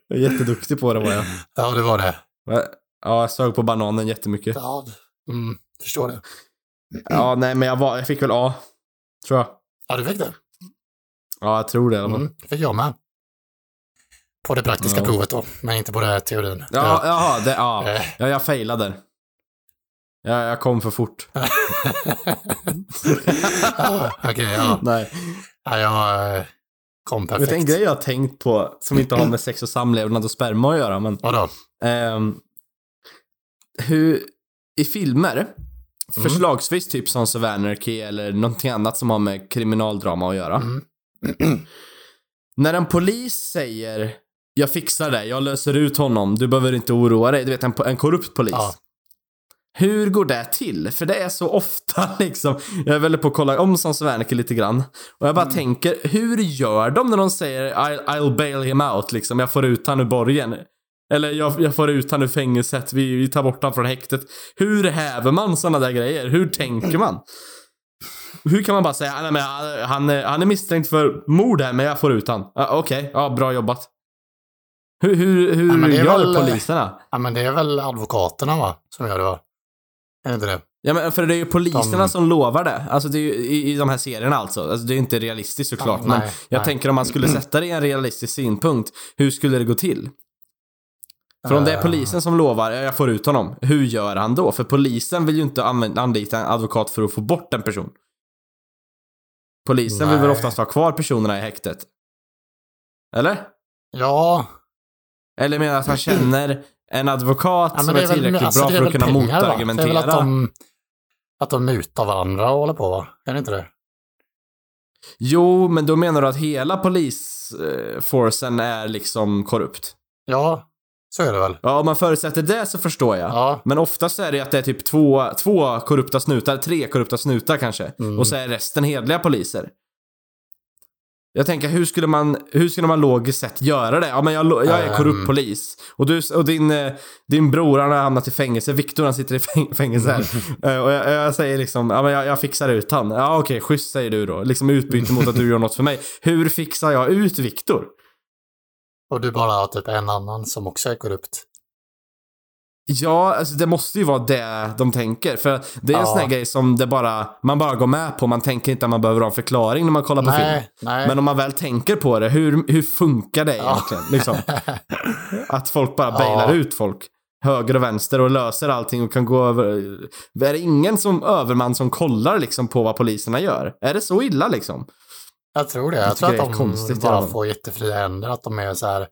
Jag är jätteduktig på det var jag. ja, det var det. Ja, jag sög på bananen jättemycket. Ja, mm, förstår det. Ja, nej, men jag, var, jag fick väl A. Tror jag. Ja, du fick det. Ja, jag tror det i alla fall. Mm, fick jag med. På det praktiska Ja. provet då, men inte på det här teorin. Ja, jaha, det, ja. Eh, ja, jag failade. Ja, jag kom för fort. Okej, ja. Nej. ja. Jag eh, kom Vet du, en perfekt. grej jag har tänkt på som inte har med sex och samlevnad och sperma att göra, men Vadå? Ehm, hur, i filmer, Mm. förslagsvis typ Sons of Anarchy eller någonting annat som har med kriminaldrama att göra. Mm. När en polis säger jag fixar det, jag löser ut honom, du behöver inte oroa dig. Du vet en, en korrupt polis. Ja. Hur går det till? För det är så ofta liksom. Jag är väldigt på att kolla om of Anarchy lite grann. Och jag bara tänker, hur gör de när de säger I'll, I'll bail him out liksom? Jag får ut han ur borgen. Eller jag, jag får ut han ur fängelset, vi, vi tar bort han från häktet. Hur häver man sådana där grejer? Hur tänker man? Hur kan man bara säga, nej men han, han, är- han är misstänkt för mord här, men jag får ut han. Ja, Okej, ja bra jobbat. Hur, hur, hur Ja, gör väl- poliserna? Ja, men det är väl advokaterna va, som gör det va? Är det inte det? Ja men för det är ju poliserna De- som lovar det. Alltså det är ju i, i de här serierna alltså. alltså det är ju inte realistiskt såklart. Ja, men nej, jag nej. tänker om man skulle sätta det i en realistisk synpunkt. Hur skulle det gå till? För om det är Eh, polisen som lovar, ja, jag får ut honom. Hur gör han då? För polisen vill ju inte använda, anlita en advokat för att få bort en person. Polisen vill väl Nej. oftast ha kvar personerna i häktet? Eller? Ja, Eller menar att han känner en advokat ja som är är väl, tillräckligt alltså, bra för att kunna va? Det är motargumentera? väl att de, att de mutar varandra och håller på va? Är det inte det? Jo, men då menar du att hela polisforcen är liksom korrupt? Ja, så är det väl. Ja, om man förutsätter det så förstår jag. Ja, Men oftast är det att det är typ två, två korrupta snutar, tre korrupta snutar kanske. Mm. Och så är resten hedliga poliser. Jag tänker, hur skulle man, hur skulle man logiskt sett göra det? Ja, men jag, jag är korrupt Ehm. polis. Och, du, och din, eh, din bror, han har hamnat i fängelse. Viktor, han sitter i fäng- fängelse här. Eh, och jag, jag säger liksom, ja men jag, jag fixar ut han. Ja okej, schysst säger du då. Liksom utbyte mot att du gör något för mig. Hur fixar jag ut Viktor? och du bara har typ en annan som också är korrupt. Ja, alltså det måste ju vara det de tänker. För det är en Ja. sån här grej som det bara, man bara går med på. Man tänker inte att man behöver ha en förklaring när man kollar på film. Nej. Men om man väl tänker på det, hur, hur funkar det Ja. egentligen? Liksom? Att folk bara Ja. bailar ut folk. Höger och vänster och löser allting och kan gå över. Är det ingen som överman som kollar liksom på vad poliserna gör? Är det så illa liksom? Jag tror det. Jag, Jag tror att de konstigt bara får jättefria händer. Att de är så här...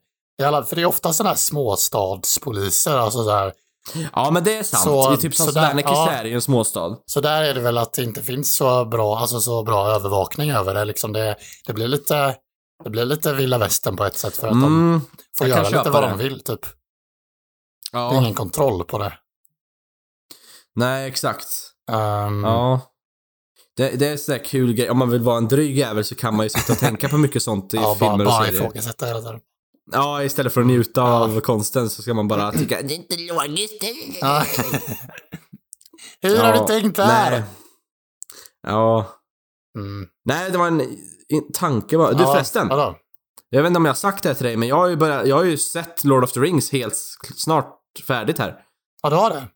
För det är ofta sådana här småstadspoliser. Alltså så, här, Ja, men det är sant. Så- det är typ som Slanekis ja. är i en småstad. så där är det väl att det inte finns så bra, alltså så bra övervakning över det. Liksom det, det blir lite... Det blir lite vilda västern på ett sätt för att de Mm, får jag kan göra lite vad det. de vill typ. Det är ja. ingen kontroll på det. Nej, exakt. Ehm, Ja. Det, det är sådär kul grej. Om man vill vara en dryg jävel så kan man ju sitta och tänka på mycket sånt i Ja, bara, filmer och bara serier. ifrågasätta hela tiden. Ja, istället för att njuta av konsten så ska man bara tycka det är inte logiskt. Ja. Hur har du tänkt där? Nej. Ja. Mm. Nej, det var en, en tanke bara. Du Ja, förresten. vadå? Jag vet inte om jag har sagt det här till dig, men jag har ju, börjat, jag har ju sett Lord of the Rings helt snart färdigt här. Ja, du har det?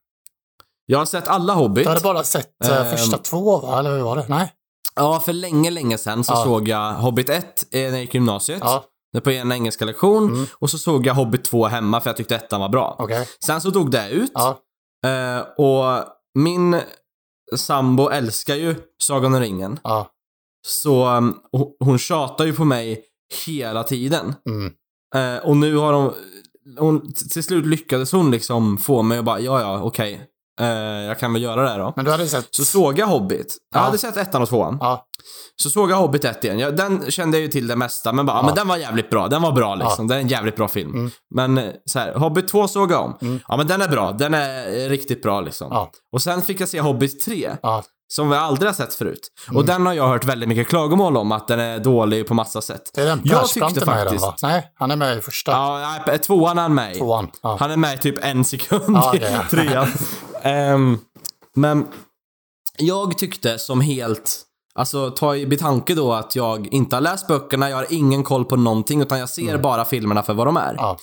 Jag har sett alla Hobbit. Du hade bara sett eh, Ehm. första två, va? Eller hur var det? Nej? Ja, för länge, länge sedan så Ja. såg jag Hobbit 1 eh, när jag gick i gymnasiet. Ja, Det på en engelska lektion. Mm. Och så såg jag Hobbit 2 hemma för jag tyckte ettan var bra. okej. Sen så dog det ut. Ja, Eh, och min sambo älskar ju Sagan om ringen. ja. Så um, hon- hon tjatar ju på mig hela tiden. Mm. Eh, och nu har hon, hon... Till slut lyckades hon liksom få mig att bara, ja ja, okej. Eh, jag kan väl göra det här då. Men du hade sett... Så såg jag Hobbit. Jag Ja. hade sett ettan och tvåan. Ja, Så såg jag Hobbit 1 igen. Ja, den kände jag ju till det mesta, men bara, ja. Ja. men den var jävligt bra. Den var bra liksom. Det är en jävligt bra film. Mm. Men eh, så här, Hobbit 2 såg jag om. Mm. Ja, men den är bra. Den är eh, riktigt bra liksom. Ja. Och sen fick jag se Hobbit 3, ja. som jag aldrig har sett förut. Och Mm. den har jag hört väldigt mycket klagomål om, att den är dålig på massa sätt. Det är den Jag tyckte den, faktiskt... va? Nej, han är med i första. Ja, nej, tvåan är han med i. Tvåan. Ja. Han är med i typ en sekund Ja, i trean. Ehm, men jag tyckte som helt, alltså ta i betanke då att jag inte har läst böckerna, jag har ingen koll på någonting utan jag ser bara filmerna för vad de är. Mm. Ja.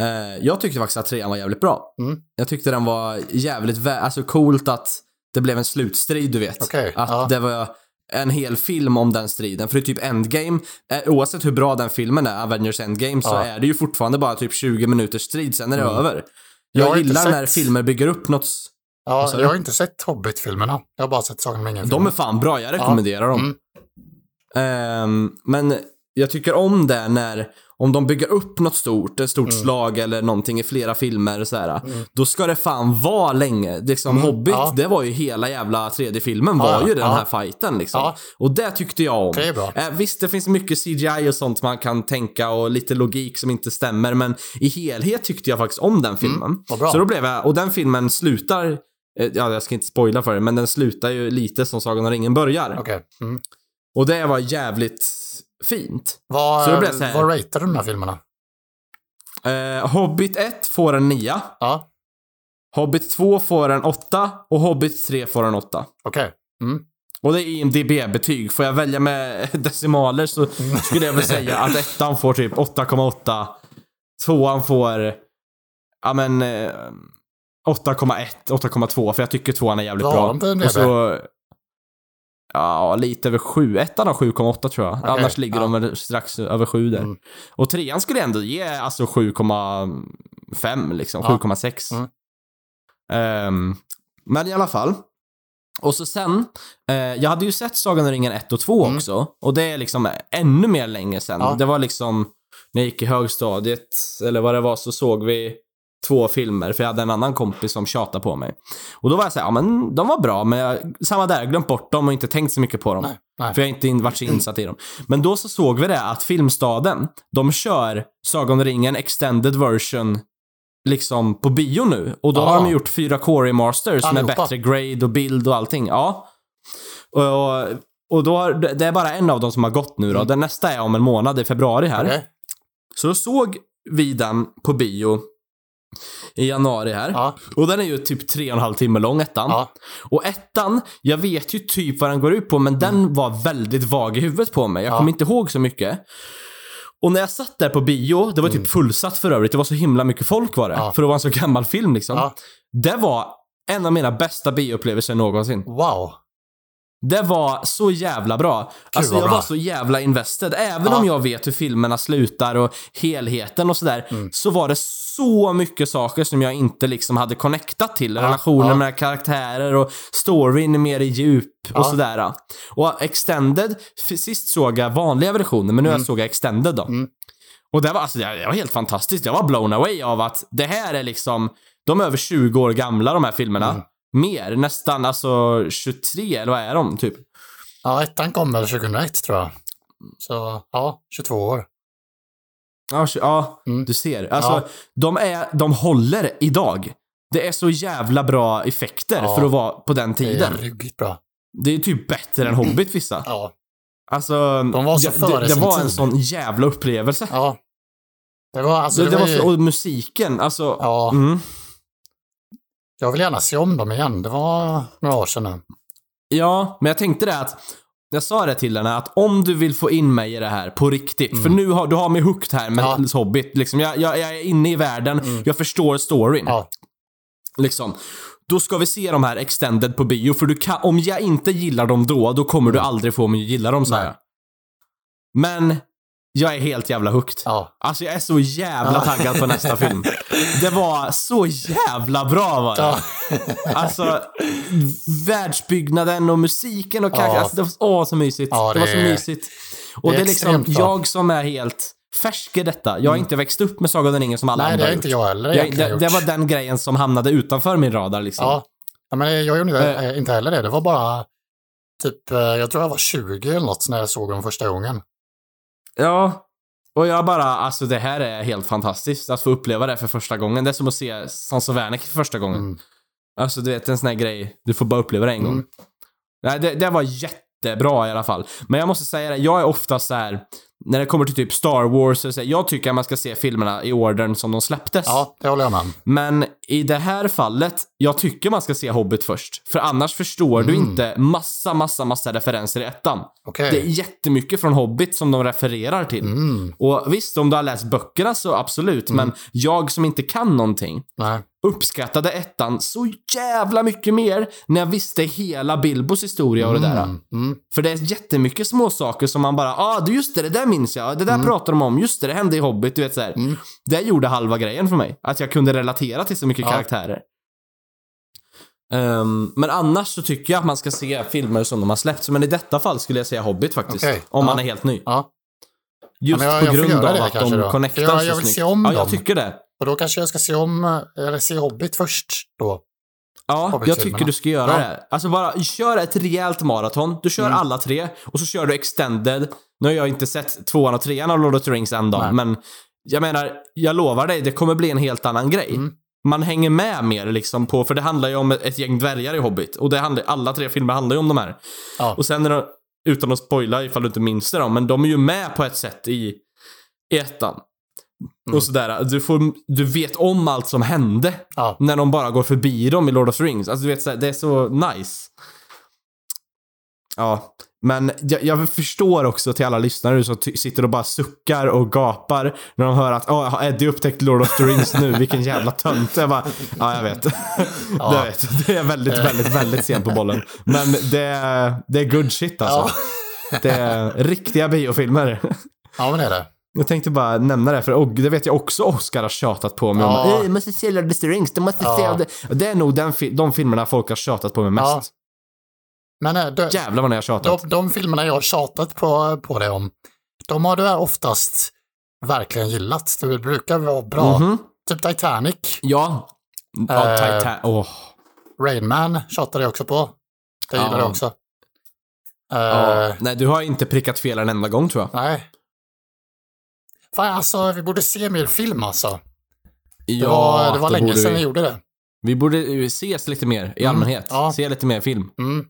Eh, jag tyckte faktiskt att trean var jävligt bra. Mm. Jag tyckte den var jävligt, vä- alltså coolt att det blev en slutstrid du vet. Okej, att ja. det var en hel film om den striden. För det är typ Endgame, eh, oavsett hur bra den filmen är, Avengers Endgame, så Ja. är det ju fortfarande bara typ 20 minuters strid, sen är det Mm. över. Jag Jag, gillar sett- när filmer bygger upp något. Ja, jag har inte sett Hobbit-filmerna. Jag har bara sett Sagan om ringen De är fan bra, jag rekommenderar dem. Mm. Ehm, men jag tycker om det när, om de bygger upp något stort, ett stort Mm. slag eller någonting i flera filmer så här, då ska det fan vara länge. Liksom Mm, Hobbit, ja. det var ju hela jävla tredje filmen var Ja, ju den ja. här fighten liksom. Och det tyckte jag om. Det. Eh, visst, det finns mycket CGI och sånt man kan tänka och lite logik som inte stämmer, men i helhet tyckte jag faktiskt om den filmen. Mm, bra. Så då blev jag, och den filmen slutar, eh, ja jag ska inte spoila för det, men den slutar ju lite som Sagan om ringen börjar. Okej. Mm. Och det var jävligt fint. Vad, Så blir jag så här- vad ratear du de här filmerna? Eh, Hobbit 1 får en 9. Ja, Hobbit 2 får en 8 och Hobbit 3 får en 8. okej. Mm. Och det är IMDB-betyg. Får jag välja med decimaler så skulle jag väl säga att ettan får typ 8,8. Tvåan får, ja men, eh, 8,1, 8,2 för jag tycker tvåan är jävligt Vad har bra. Och så, ja lite över 7. Ettan har 7,8 tror jag. Okej, Annars ligger ja. de strax över 7 där. Mm. Och trean skulle ändå ge alltså 7,5 liksom, Ja. 7,6. Mm. Ehm, men i alla fall. Och så sen, eh, jag hade ju sett Sagan om ringen 1 och 2 Mm. också. Och det är liksom ännu mer länge sedan. Ja. Det var liksom, när jag gick i högstadiet, eller vad det var, så såg vi två filmer, för jag hade en annan kompis som tjatade på mig. Och då var jag såhär, ja men de var bra, men jag, samma där, glömt bort dem och inte tänkt så mycket på dem. Nej, nej. För jag har inte in, varit så insatt i dem. Men då så såg vi det att Filmstaden, de kör Sagan om ringen extended version liksom på bio nu. Och då Ja. har de gjort 4K remasters med bättre grade och bild och allting. Ja. Och, och, då har, det är bara en av dem som har gått nu då. Mm. Den nästa är om en månad i februari här. Okej. Så då såg vi den på bio i januari här. Ja, Och den är ju typ tre och en halv timme lång, ettan. ja. Och ettan, jag vet ju typ vad den går ut på, men den var väldigt vag i huvudet på mig. Jag Mm. Ja. kommer inte ihåg så mycket. Och när jag satt där på bio, det var typ fullsatt för övrigt, det var så himla mycket folk var det. Mm. Ja. För att vara en så gammal film liksom. Det var en av mina bästa bioupplevelser någonsin. Wow. Det var så jävla bra. alltså vad jag bra. var så jävla invested. Även Ja. om jag vet hur filmerna slutar och helheten och sådär, Mm. så var det så mycket saker som jag inte liksom hade connectat till. Ja, Relationer ja. med karaktärer och storyn mer i djup och Ja. sådär. Och extended, sist såg jag vanliga versioner, men nu såg jag extended då. Mm. Och det var, alltså, det var helt fantastiskt. Jag var blown away av att det här är liksom, de är över 20 år gamla de här filmerna. Mm. Mer, nästan alltså 23 eller vad är de typ? Ja, ettan kom väl 2001 tror jag. Så, ja, 22 år. Ja, Mm. du ser. Alltså, Ja. de, är, de håller idag. Det är så jävla bra effekter Ja. för att vara på den Det är tiden. ruggigt bra. Det är typ bättre än Hobbit vissa. Ja. Alltså, De var så det, före det, det var en sån jävla upplevelse. Ja. Det var alltså, det, det, var ju, och musiken, alltså. Ja. Mm. Jag vill gärna se om dem igen. Det var några år sedan nu. Ja, men jag tänkte det att jag sa det till henne att om du vill få in mig i det här på riktigt, för nu har du har mig hooked här med Mm. Ja. Mm. Hobbit. Liksom, jag, jag, jag är inne i världen, jag förstår storyn. Ja. Liksom. Då ska vi se de här extended på bio, för du kan, om jag inte gillar dem då, då kommer du aldrig få mig att gilla dem, Mm. Jag. Men, jag är helt jävla hooked. Ja. Alltså jag är så jävla taggad på nästa film. Det var så jävla bra var det. Ja. Alltså, världsbyggnaden och musiken och Ja. karaktär. Alltså, det var åh, så mysigt. Ja, det, var det så är- mysigt. Och det det är är liksom, bra. jag som är helt färsk i detta. Jag har inte växt upp med Sagan om ringen som alla Nej, det andra har har inte gjort. jag heller jag, det, det var den grejen som hamnade utanför min radar liksom. Ja. ja, men jag gjorde Eh. eh, inte heller det. Det var bara typ, eh, jag tror jag var 20 eller något när jag såg dem första gången. Ja. Och jag bara, alltså det här är helt fantastiskt att få uppleva det för första gången. Det är som att se Sons of Anarchy för första gången. Mm. Alltså du vet en sån här grej, du får bara uppleva det en gång. Mm. Nej, det, det var jättebra i alla fall. Men jag måste säga det, jag är ofta så här när det kommer till typ Star Wars, och så, jag tycker att man ska se filmerna i ordern som de släpptes. Ja, det håller jag med om. Men i det här fallet, jag tycker man ska se Hobbit först. För annars förstår du Mm. inte massa, massa, massa referenser i ettan. Okej. Det är jättemycket från Hobbit som de refererar till. Mm. Och visst, om du har läst böckerna så absolut, men jag som inte kan någonting Nej. uppskattade ettan så jävla mycket mer när jag visste hela Bilbos historia och det där. Mm. Mm. För det är jättemycket små saker som man bara, ah, du just det, det där minns jag, det där pratar de om, just det, det hände i Hobbit, du vet såhär. Mm. Det gjorde halva grejen för mig, att jag kunde relatera till så mycket Ja. karaktärer. Ehm, men annars så tycker jag att man ska se filmer som de har släppt, men i detta fall skulle jag säga Hobbit faktiskt. Okej, Om ja. man är helt ny. Ja. Just jag- på jag grund av att de då. connectar Jag- så jag vill snyggt. se om Ja, jag dem. tycker det. Och då kanske jag ska se om, eller se Hobbit först då. Ja, jag tycker du ska göra Ja. det. Alltså bara kör ett rejält maraton. Du kör Mm. alla tre och så kör du extended. Nu har jag inte sett tvåan och trean av Lord of the Rings än då, Nej. men jag menar, jag lovar dig, det kommer bli en helt annan grej. Mm. Man hänger med mer liksom på, för det handlar ju om ett, ett gäng dvärgar i Hobbit. Och det handlar, alla tre filmer handlar ju om de här. Ja. Och sen är de, utan att spoila ifall du inte minns det då, men de är ju med på ett sätt i i ettan. Mm. Och sådär, du, får, du vet om allt som hände Ja. när de bara går förbi dem i Lord of the Rings. Alltså du vet, så här, det är så nice. Ja, men jag, jag förstår också till alla lyssnare som sitter och bara suckar och gapar när de hör att oh, har Eddie upptäckt Lord of the Rings nu, vilken jävla tönt. Jag bara, ja jag vet. Ja. Jag vet. Det är väldigt, väldigt, väldigt sent på bollen. Men det, är- det är good shit alltså. Det är riktiga biofilmer. ja, men det är det. Jag tänkte bara nämna det, för och, det vet jag också Oscar har tjatat på mig Ja. om. "Eh, Du måste se Lord of the Rings, du måste Ja. se det. Det är nog den, de filmerna folk har tjatat på mig mest. Ja. Men äh, de, Jävlar vad ni har tjatat. de, de filmerna jag har tjatat på, på det om, de har du oftast verkligen gillat. Det brukar vara bra. Mhm. Typ Titanic, Ja. Ja, Eh, Titan... Åh. Rain Man tjatade jag också på. Det Ja. gillar jag också. Eh, Ja. Nej, du har inte prickat fel en enda gång tror jag. Nej. Fan, alltså, vi borde se mer film alltså. Det Ja, var, det var länge borde sedan vi gjorde det. Vi borde ses lite mer i Mm, allmänhet. ja. Se lite mer film. Mm.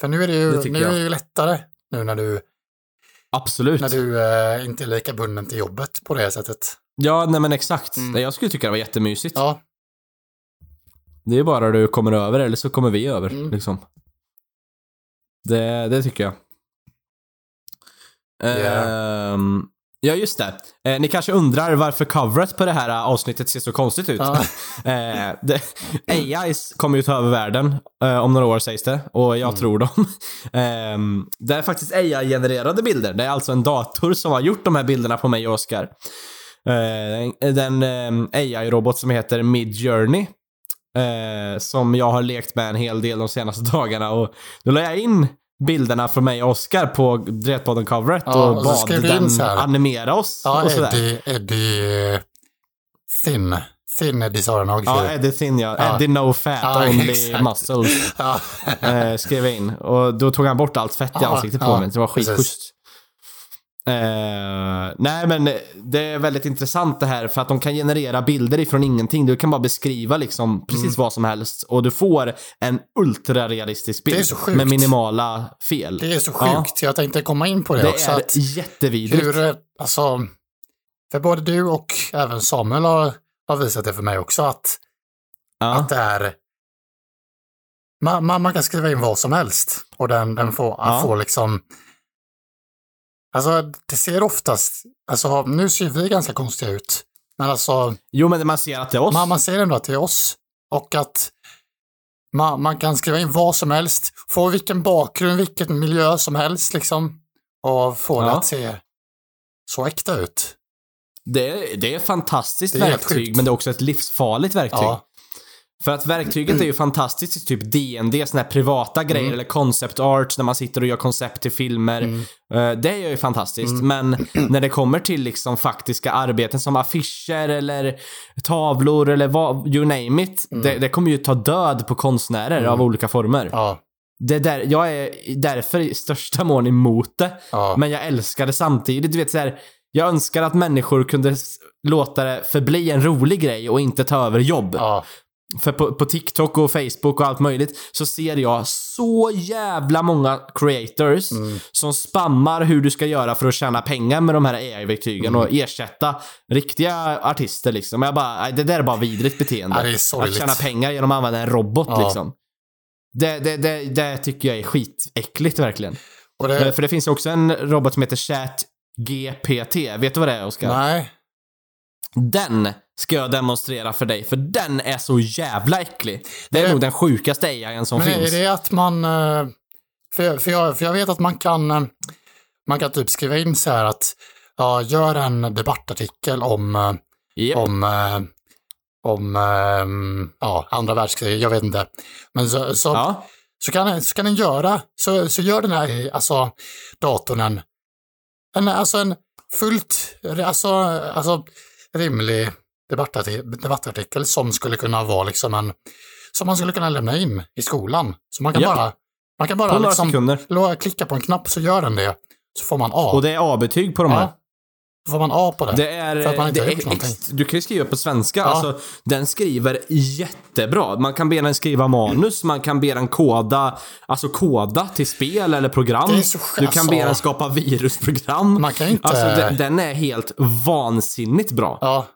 För nu är det ju, Det nu är det ju lättare nu när du, Absolut. när du eh, inte är lika bunden till jobbet på det sättet. Ja, nej men exakt. Mm. Jag skulle tycka det var jättemysigt. Ja, Det är bara du kommer över eller så kommer vi över. Mm. Liksom. Det, det tycker jag. Yeah. Ehm, ja, just det. Eh, ni kanske undrar varför coveret på det här eh, avsnittet ser så konstigt ut. ja. Eh, det, AIs kommer ju ta över världen eh, om några år sägs det, och jag Mm. tror dem. Ehm, det är faktiskt AI-genererade bilder. Det är alltså en dator som har gjort de här bilderna på mig och Oscar. Eh, den eh, AI-robot som heter Midjourney. Eh, som jag har lekt med en hel del de senaste dagarna och då la jag in bilderna från mig och Oscar på Dretpodden-coveret Ja, och och bad den animera oss ja och sådär. Eddie, Eddie eh, Thin. Thin Eddie sa den Ja. Eddie Thin ja. Ja. Eddie No Fat, Ja, Only exakt. Muscles. Ja. eh, skrev in. Och då tog han bort allt fett i ansiktet på mig. Det var skitschysst. Eh, nej men det är väldigt intressant det här för att de kan generera bilder ifrån ingenting. Du kan bara beskriva liksom precis Mm. vad som helst och du får en ultrarealistisk bild Det är med minimala fel. Det är så Ja. sjukt. Jag tänkte komma in på det, Det också. är Att jättevidrigt. hur, alltså, för både du och även Samuel har, har visat det för mig också, att, Ja. att det är man, man, man kan skriva in vad som helst och den, den får, Ja. får liksom Alltså det ser oftast, alltså nu ser vi ganska konstiga ut. Men alltså Jo men man ser att det är oss. man, man ser ändå att det är oss. Och att man, man kan skriva in vad som helst, få vilken bakgrund, vilken miljö som helst liksom. Och få det Ja. att se så äkta ut. Det, är, det är ett fantastiskt Det är verktyg men det är också ett livsfarligt verktyg. Ja, För att verktyget är ju fantastiskt i typ DND, såna här privata grejer Mm. eller concept art när man sitter och gör koncept till filmer. Mm. Eh, Det är ju fantastiskt, men när det kommer till liksom faktiska arbeten som affischer eller tavlor eller vad, you name it. Det, det kommer ju ta död på konstnärer av olika former. Mm. ja, Det är där, jag är därför i största mån emot det. ja. Men jag älskar det samtidigt. Du vet, så här, jag önskar att människor kunde låta det förbli en rolig grej och inte ta över jobb. ja. För på, på TikTok och Facebook och allt möjligt så ser jag så jävla många creators Mm. som spammar hur du ska göra för att tjäna pengar med de här AI-verktygen Mm. och ersätta riktiga artister liksom. Jag bara, det där är bara vidrigt beteende. Ja, att tjäna pengar genom att använda en robot Ja. liksom. Det, det, det, det tycker jag är skitäckligt verkligen. Eh, För det finns också en robot som heter ChatGPT. Vet du vad det är, Oskar? nej, Den ska jag demonstrera för dig, för den är så jävla äcklig. Det är Det- nog den sjukaste AIn som men finns. är det att man, eh, för, för, jag, för jag vet att man kan, eh, man kan typ skriva in så här att, ja, gör en debattartikel om, om, eh, om eh, ja, andra världskriget, jag vet inte. Men så, så, Ja. så, kan, så kan den göra, så, så gör den här alltså, datorn en, en, alltså en fullt, alltså, alltså rimlig debattartikel, som skulle kunna vara liksom en, som man skulle kunna lämna in i skolan. Så man kan Japp. bara, man kan bara liksom klicka på en knapp så gör den det. Så får man A. Och det är A-betyg på de här. ja, så får man A på det. Det är, För att man inte det har gjort någonting. du kan ju skriva på svenska. Ja. Alltså, den skriver jättebra. Man kan be den skriva manus, man kan be den koda, alltså koda till spel eller program. Så du kan alltså- be den skapa virusprogram. Man kan inte- Alltså, den, den är helt vansinnigt bra. Ja,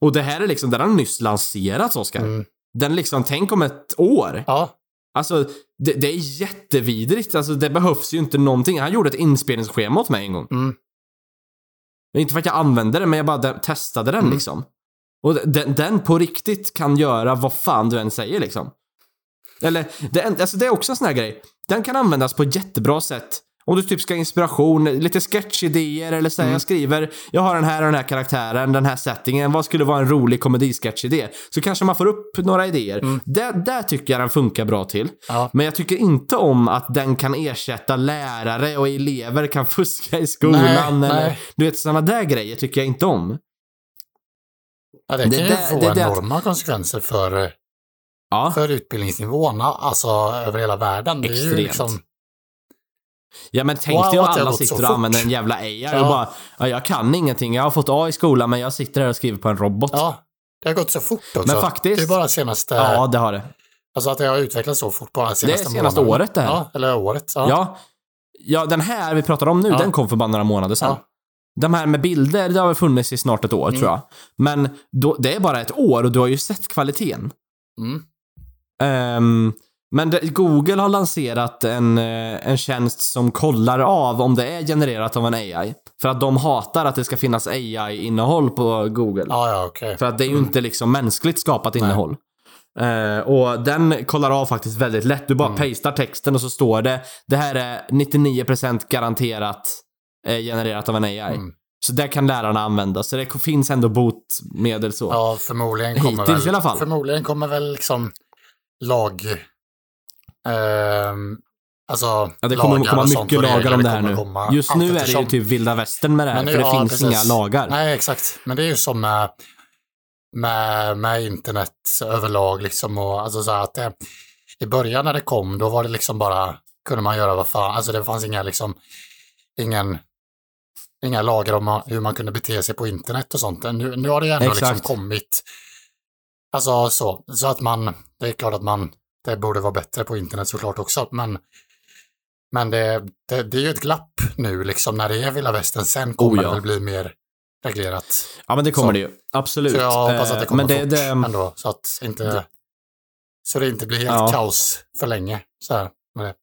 Och det här är liksom, den har nyss lanserats, Oskar. mm, Den liksom, tänk om ett år. ja, Alltså, det, det är jättevidrigt. Alltså, det behövs ju inte någonting. Han gjorde ett inspelningsschema åt mig en gång. mm, Inte för att jag använde det, men jag bara de- testade den Mm. liksom. Och den, den på riktigt kan göra vad fan du än säger liksom. Eller, det, är- alltså det är också en sån här grej. Den kan användas på ett jättebra sätt. Om du typ ska ha inspiration, lite sketchidéer eller säga, Mm. jag skriver, jag har den här och den här karaktären, den här settingen, vad skulle vara en rolig komedisketchidé? Så kanske man får upp några idéer. Mm. Det, där tycker jag den funkar bra till. ja. Men jag tycker inte om att den kan ersätta lärare och elever kan fuska i skolan Nej, eller nej. du vet sådana där grejer tycker jag inte om. ja det Det kan ju där- få det där- enorma konsekvenser för, Ja, för utbildningsnivåerna, alltså över hela världen. Det är ju Extremt. liksom, ja men tänk Wow, dig att det alla sitter och använder en jävla AI Ja. och bara ja, jag kan ingenting, jag har fått A i skolan men jag sitter här och skriver på en robot. ja, det har gått så fort också. Men faktiskt- Det är bara senaste, Ja, det har det. alltså att det har utvecklats så fort bara senaste senaste månaden. året det här. Ja, eller året. Ja. Ja. ja, den här vi pratar om nu, Ja. den kom för bara några månader sedan. Ja. De här med bilder, det har väl funnits i snart ett år Mm. tror jag. Men då, det är bara ett år och du har ju sett kvaliteten. Mm. Ehm, men Google har lanserat en, eh, en tjänst som kollar av om det är genererat av en AI. För att de hatar att det ska finnas AI-innehåll på Google. Ja, ja, okej. För att det är ju inte liksom mänskligt skapat innehåll. Eh, och den kollar av faktiskt väldigt lätt. Du bara Mm. pastar texten och så står det det här är 99% garanterat eh, genererat av en AI. Mm. Så det kan lärarna använda. Så det finns ändå botemedel så. Ja, förmodligen kommer Hittills väl, i alla fall. Förmodligen kommer väl liksom lag... ehm, alltså Ja, det kommer komma mycket lagar om det här nu. komma Just nu är det ju typ vilda västern med det här, nu- för det ja, finns precis. inga lagar. Nej, exakt. Men det är ju som med, med, med internet överlag liksom och alltså så att det, i början när det kom då var det liksom bara, kunde man göra vad fan, alltså det fanns inga liksom, ingen, inga lagar om hur man kunde bete sig på internet och sånt. Nu, nu har det ju ändå liksom kommit, alltså så, så att man, det är klart att man, det borde vara bättre på internet såklart också, men men det, det, det är ju ett glapp nu liksom när det är vilda västern. Sen kommer Oh, ja. det väl bli mer reglerat. Ja, men det kommer Så. det ju. Absolut. Så jag hoppas att det Eh, kommer men det, fort det, ändå. Så att inte, så det inte blir helt Ja. kaos för länge. Så här, med det.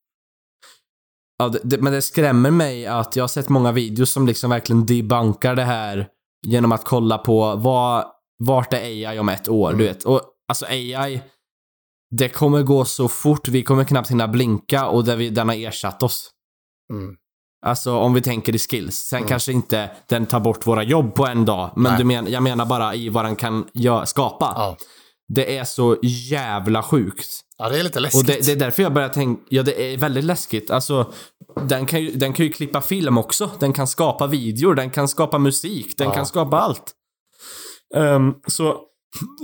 Ja, det, det, men det skrämmer mig att jag har sett många videos som liksom verkligen debunkar det här genom att kolla på vad, vart är AI om ett år, du Mm. vet. Och alltså AI, det kommer gå så fort, vi kommer knappt hinna blinka och där vi, den har ersatt oss. Mm. Alltså om vi tänker i skills. Sen Mm. kanske inte den tar bort våra jobb på en dag, men Nej. du men, jag menar bara i vad den kan gö- skapa. Ja. Det är så jävla sjukt. ja, det är lite läskigt. Och det, det är därför jag börjar tänka, ja det är väldigt läskigt. Alltså, den kan, ju, den kan ju klippa film också. Den kan skapa videor, den kan skapa musik, den Ja. kan skapa allt. Ehm, så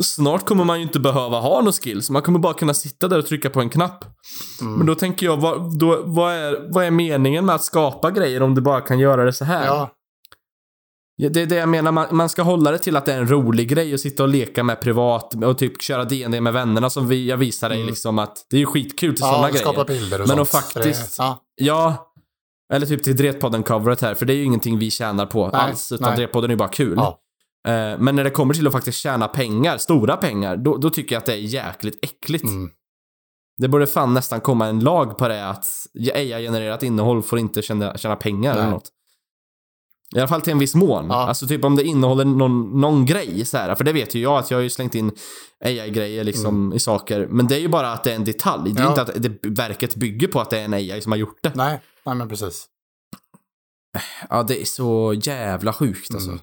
snart kommer man ju inte behöva ha några skills. Man kommer bara kunna sitta där och trycka på en knapp. Mm. Men då tänker jag, vad, då, vad, är, vad är meningen med att skapa grejer om du bara kan göra det så här? ja, Ja, det är det jag menar, man, man ska hålla det till att det är en rolig grej att sitta och leka med privat och typ köra D&D med vännerna som vi, jag visar dig Mm. liksom att det är ju skitkul till sådana ja grejer. skapa bilder och Men sånt. faktiskt- Det, ja, Ja, eller typ till Dretpodden-coveret här, för det är ju ingenting vi tjänar på Nej, alls, utan nej. Dretpodden är ju bara kul. Ja. Eh, men när det kommer till att faktiskt tjäna pengar, stora pengar, då, då tycker jag att det är jäkligt äckligt. mm. Det borde fan nästan komma en lag på det att AI-genererat innehåll får inte tjäna, tjäna pengar Nej. eller något. I alla fall till en viss mån. Ja. Alltså typ om det innehåller någon, någon grej så här. För det vet ju jag att jag har ju slängt in AI-grejer liksom i saker. Men det är ju bara att det är en detalj. Det är Mm. Ja. inte att det, verket bygger på att det är en AI som har gjort det. Nej, nej men precis. Ja, det är så jävla sjukt alltså. Mm.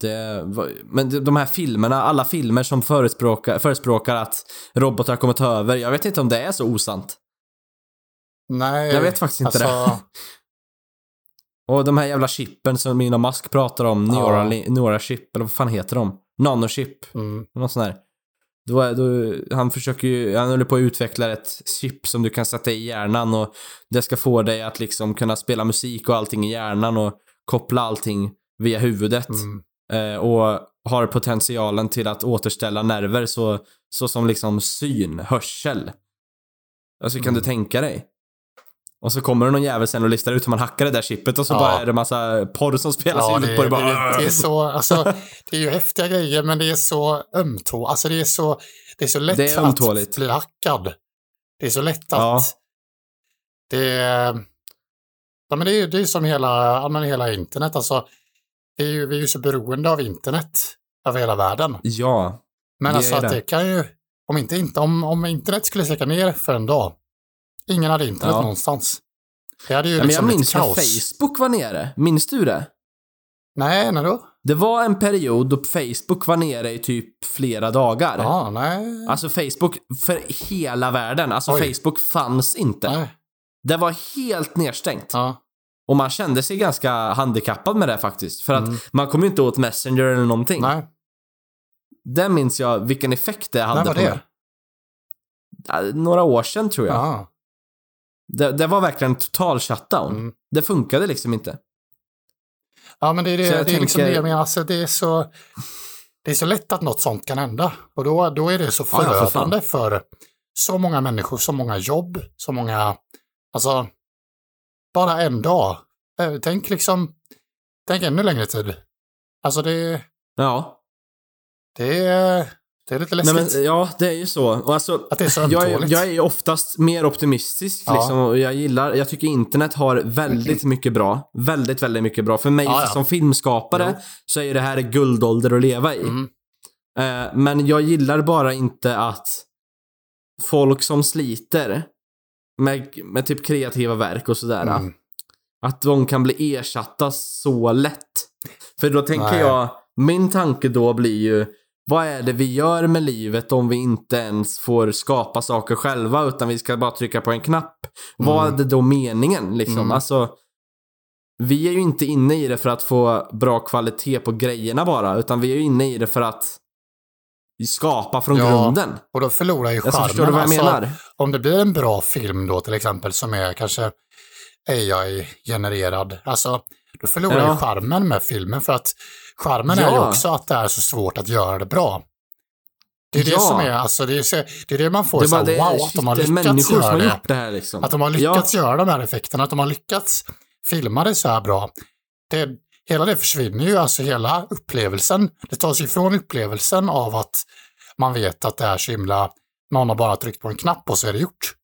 Det, var- men de- här filmerna, alla filmer som förespråkar, förespråkar att robotar kommer ta över, jag vet inte om det är så osant. Nej, Jag vet faktiskt inte alltså, Och de här jävla chippen som Elon Musk pratar om, Neura, Neura chip, eller vad fan heter de? Nanochip, Mm, något sånt där. Då, då, han försöker ju, han håller på att utveckla ett chip som du kan sätta i hjärnan och det ska få dig att liksom kunna spela musik och allting i hjärnan och koppla allting via huvudet. mm, och har potentialen till att återställa nerver så, så som liksom syn, hörsel. Alltså kan Mm. du tänka dig? Och så kommer det någon jävel sen och listar ut hur man hackar det där chippet och så Ja. bara är det massa porr som spelas ja, det, på det. Bara, det, det är så, alltså, det är ju häftiga grejer men det är så ömtå, alltså det är så, det är så lätt Det är att ömtåligt. bli hackad. Det är så lätt att, Ja. det är, ja men det är ju det är som hela, ja, men hela internet, alltså, det är ju, vi är ju så beroende av internet över hela världen. ja. Men Det alltså att det. det kan ju, om inte, inte om, om internet skulle släcka ner för en dag, ingen hade internet Ja. någonstans. Det hade ju Ja, men jag liksom minns när. Facebook var nere. Minns du det? Nej, när då? Det var en period då Facebook var nere i typ flera dagar. Ja, nej. Alltså Facebook för hela världen. Alltså Oj. Facebook fanns inte. nej. Det var helt nedstängt. Ja. Och man kände sig ganska handikappad med det faktiskt. För att Mm. man kom ju inte åt Messenger eller någonting. Nej, Det minns jag vilken effekt det hade när var på mig. det? Ja, Några år sedan tror jag. Ja. Det, det var verkligen total shutdown. Mm. Det funkade liksom inte. ja, men det är, det, Så det är liksom tänker- det jag menar. Alltså, det, är så, det är så lätt att något sånt kan hända. Och då, då är det så Ja, ja, för förödande för, så många människor, så många jobb, så många... Alltså, bara en dag. Eh, Tänk liksom, tänk ännu längre tid. Alltså det, Ja. det, är, det är lite Nej, läskigt. men, ja, det är ju så. Och alltså, Att det är så jag, jag är oftast mer optimistisk Ja. liksom, och jag gillar, jag tycker internet har väldigt mycket bra. Väldigt, väldigt mycket bra. För mig Ja, ja. som filmskapare så är ju det här guldålder att leva i. Mm. Eh, men jag gillar bara inte att folk som sliter med, med typ kreativa verk och sådär, Mm. att de kan bli ersatta så lätt. För då tänker Nej. jag, min tanke då blir ju, vad är det vi gör med livet om vi inte ens får skapa saker själva utan vi ska bara trycka på en knapp? Vad är det då meningen liksom? Mm. Alltså, vi är ju inte inne i det för att få bra kvalitet på grejerna bara, utan vi är ju inne i det för att skapa från Ja, grunden. Och då förlorar ju Alltså, charmen. förstår du vad jag Alltså, menar? Om det blir en bra film då till exempel som är kanske AI-genererad. Alltså, då förlorar Ja. ju charmen med filmen för att charmen är ju Ja. också att det är så svårt att göra det bra. Det är det Ja. som är, alltså det är, det, är det man får Det så här, det, wow, att de har det lyckats göra har det. det här liksom. Att de har Ja. lyckats göra de här effekterna, att de har lyckats filma det så här bra. Det, hela det försvinner ju, alltså hela upplevelsen. Det tas ifrån upplevelsen av att man vet att det är så himla, någon har bara tryckt på en knapp och så är det gjort.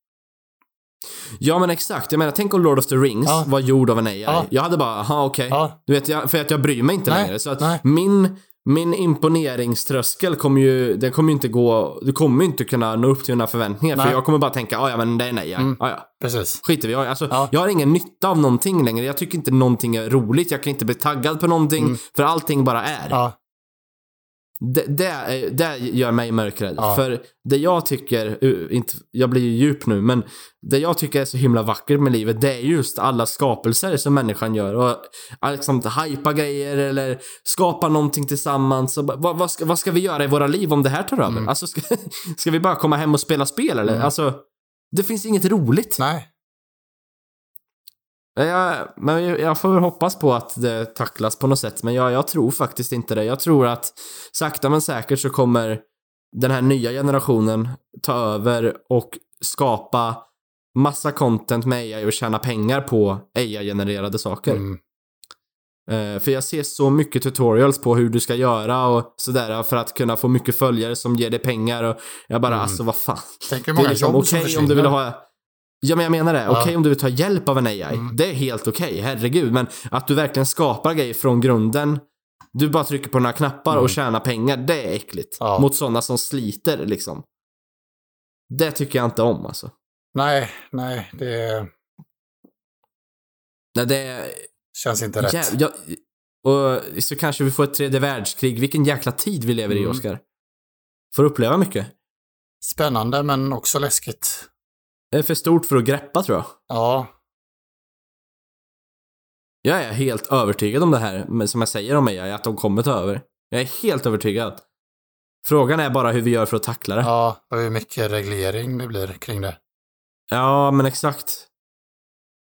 Ja men exakt, jag menar tänk om Lord of the Rings Ja. var gjord av en AI. Ja. Jag hade bara, aha okej. Ja. Du vet, jag, för att jag bryr mig inte Nej, längre. Så att nej. min, min imponeringströskel kommer ju, den kommer ju inte gå, du kommer ju inte kunna nå upp till mina förväntningar. Nej. För jag kommer bara tänka, ja ja men det är en AI. Mm. Ja, ja. Precis. Skiter vi. Alltså, Ja. Jag har ingen nytta av någonting längre. Jag tycker inte någonting är roligt. Jag kan inte bli taggad på någonting. Mm. För allting bara är. Ja, Det, det, det gör mig mörkrädd. Ja. För det jag tycker, inte, jag blir ju djup nu, men det jag tycker är så himla vackert med livet, det är just alla skapelser som människan gör. Och liksom hypa grejer eller skapa någonting tillsammans. Och, vad, vad, ska, vad ska vi göra i våra liv om det här tar över? Mm. Alltså, ska, ska vi bara komma hem och spela spel eller? Mm. Alltså, det finns inget roligt. nej. Jag, men jag, får väl hoppas på att det tacklas på något sätt, men jag, jag tror faktiskt inte det. Jag tror att sakta men säkert så kommer den här nya generationen ta över och skapa massa content med AI och tjäna pengar på AI-genererade saker. Mm. Eh, för jag ser så mycket tutorials på hur du ska göra och sådär för att kunna få mycket följare som ger dig pengar och jag bara Mm. alltså vad fan. Tänk hur Det är många liksom jobb som okej försvinner. om du vill ha Ja men jag menar det, Ja. okej om du vill ta hjälp av en AI, Mm. det är helt okej, herregud. Men att du verkligen skapar grejer från grunden, du bara trycker på några knappar Mm. och tjänar pengar, det är äckligt. Ja. Mot sådana som sliter liksom. Det tycker jag inte om alltså. Nej, nej, det Nej, det känns inte rätt. Jag, och så kanske vi får ett tredje världskrig. Vilken jäkla tid vi lever i, Mm. Oskar. Får uppleva mycket. Spännande men också läskigt. Det är för stort för att greppa tror jag. Ja, Jag är helt övertygad om det här, men som jag säger om AI, att de kommer ta över. Jag är helt övertygad. Frågan är bara hur vi gör för att tackla det. Ja, ja, och hur mycket reglering det blir kring det. men exakt.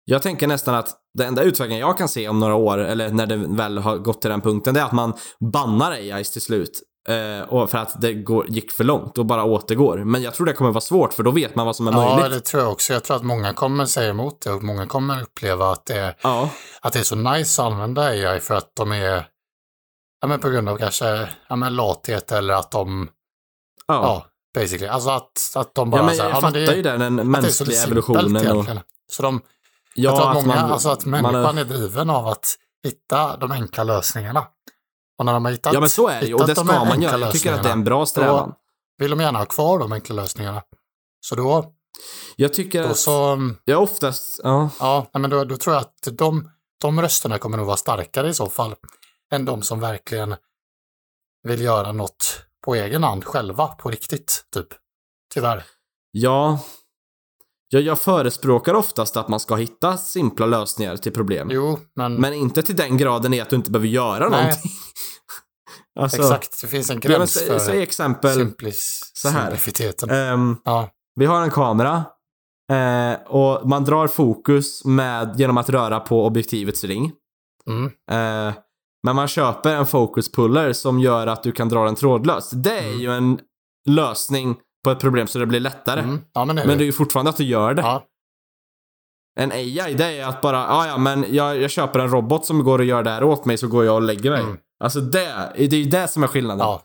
Jag tänker nästan att den enda utvecklingen jag kan se om några år, eller när det väl har gått till den punkten, det är att man bannar AIs till slut. Eh, och för att det går, gick för långt och bara återgår. Men jag tror det kommer vara svårt, för då vet man vad som är Ja, möjligt. det tror jag också. Jag tror att många kommer säga emot det och många kommer uppleva att det är, Ja. att det är så nice att använda AI för att de är, ja men på grund av kanske, ja men lathet eller att de, Ja. ja, basically, alltså att, att de bara ja, men så här, jag ja, men fattar det, ju det, den att det mänskliga simpelt evolutionen. Och. Så de, ja, jag tror att, många, man- alltså att människan är- är driven av att hitta de enkla lösningarna. Och när de har hittat, Ja, men så är det ju. Och det ska de man göra. Jag tycker att det är en bra strävan. Vill de gärna ha kvar de enkla lösningarna. Så då, Jag tycker då att så, jag oftast, ja, ja, men då, då tror jag att de, de rösterna kommer nog vara starkare i så fall än de som verkligen vill göra något på egen hand själva, på riktigt, typ. Tyvärr. ja. Jag, jag förespråkar oftast att man ska hitta simpla lösningar till problem. Jo, men, Men inte till den graden i att du inte behöver göra Nej. någonting. alltså, exakt, det finns en Ja, men gräns för säg exempel, simplis, så här. simplifiteten. ehm, Ja, vi har en kamera eh, och man drar fokus med, genom att röra på objektivets ring. mm, Eh, men man köper en focus puller som gör att du kan dra den trådlöst. Det är Mm. ju en lösning på ett problem så det blir lättare. mm, ja, men det är Men det det. är ju fortfarande att du gör det. Ja, En AI, det är att bara, ja ja men jag, jag köper en robot som går och gör det här åt mig så går jag och lägger mig. Mm. Alltså det, det är ju det som är skillnaden. ja,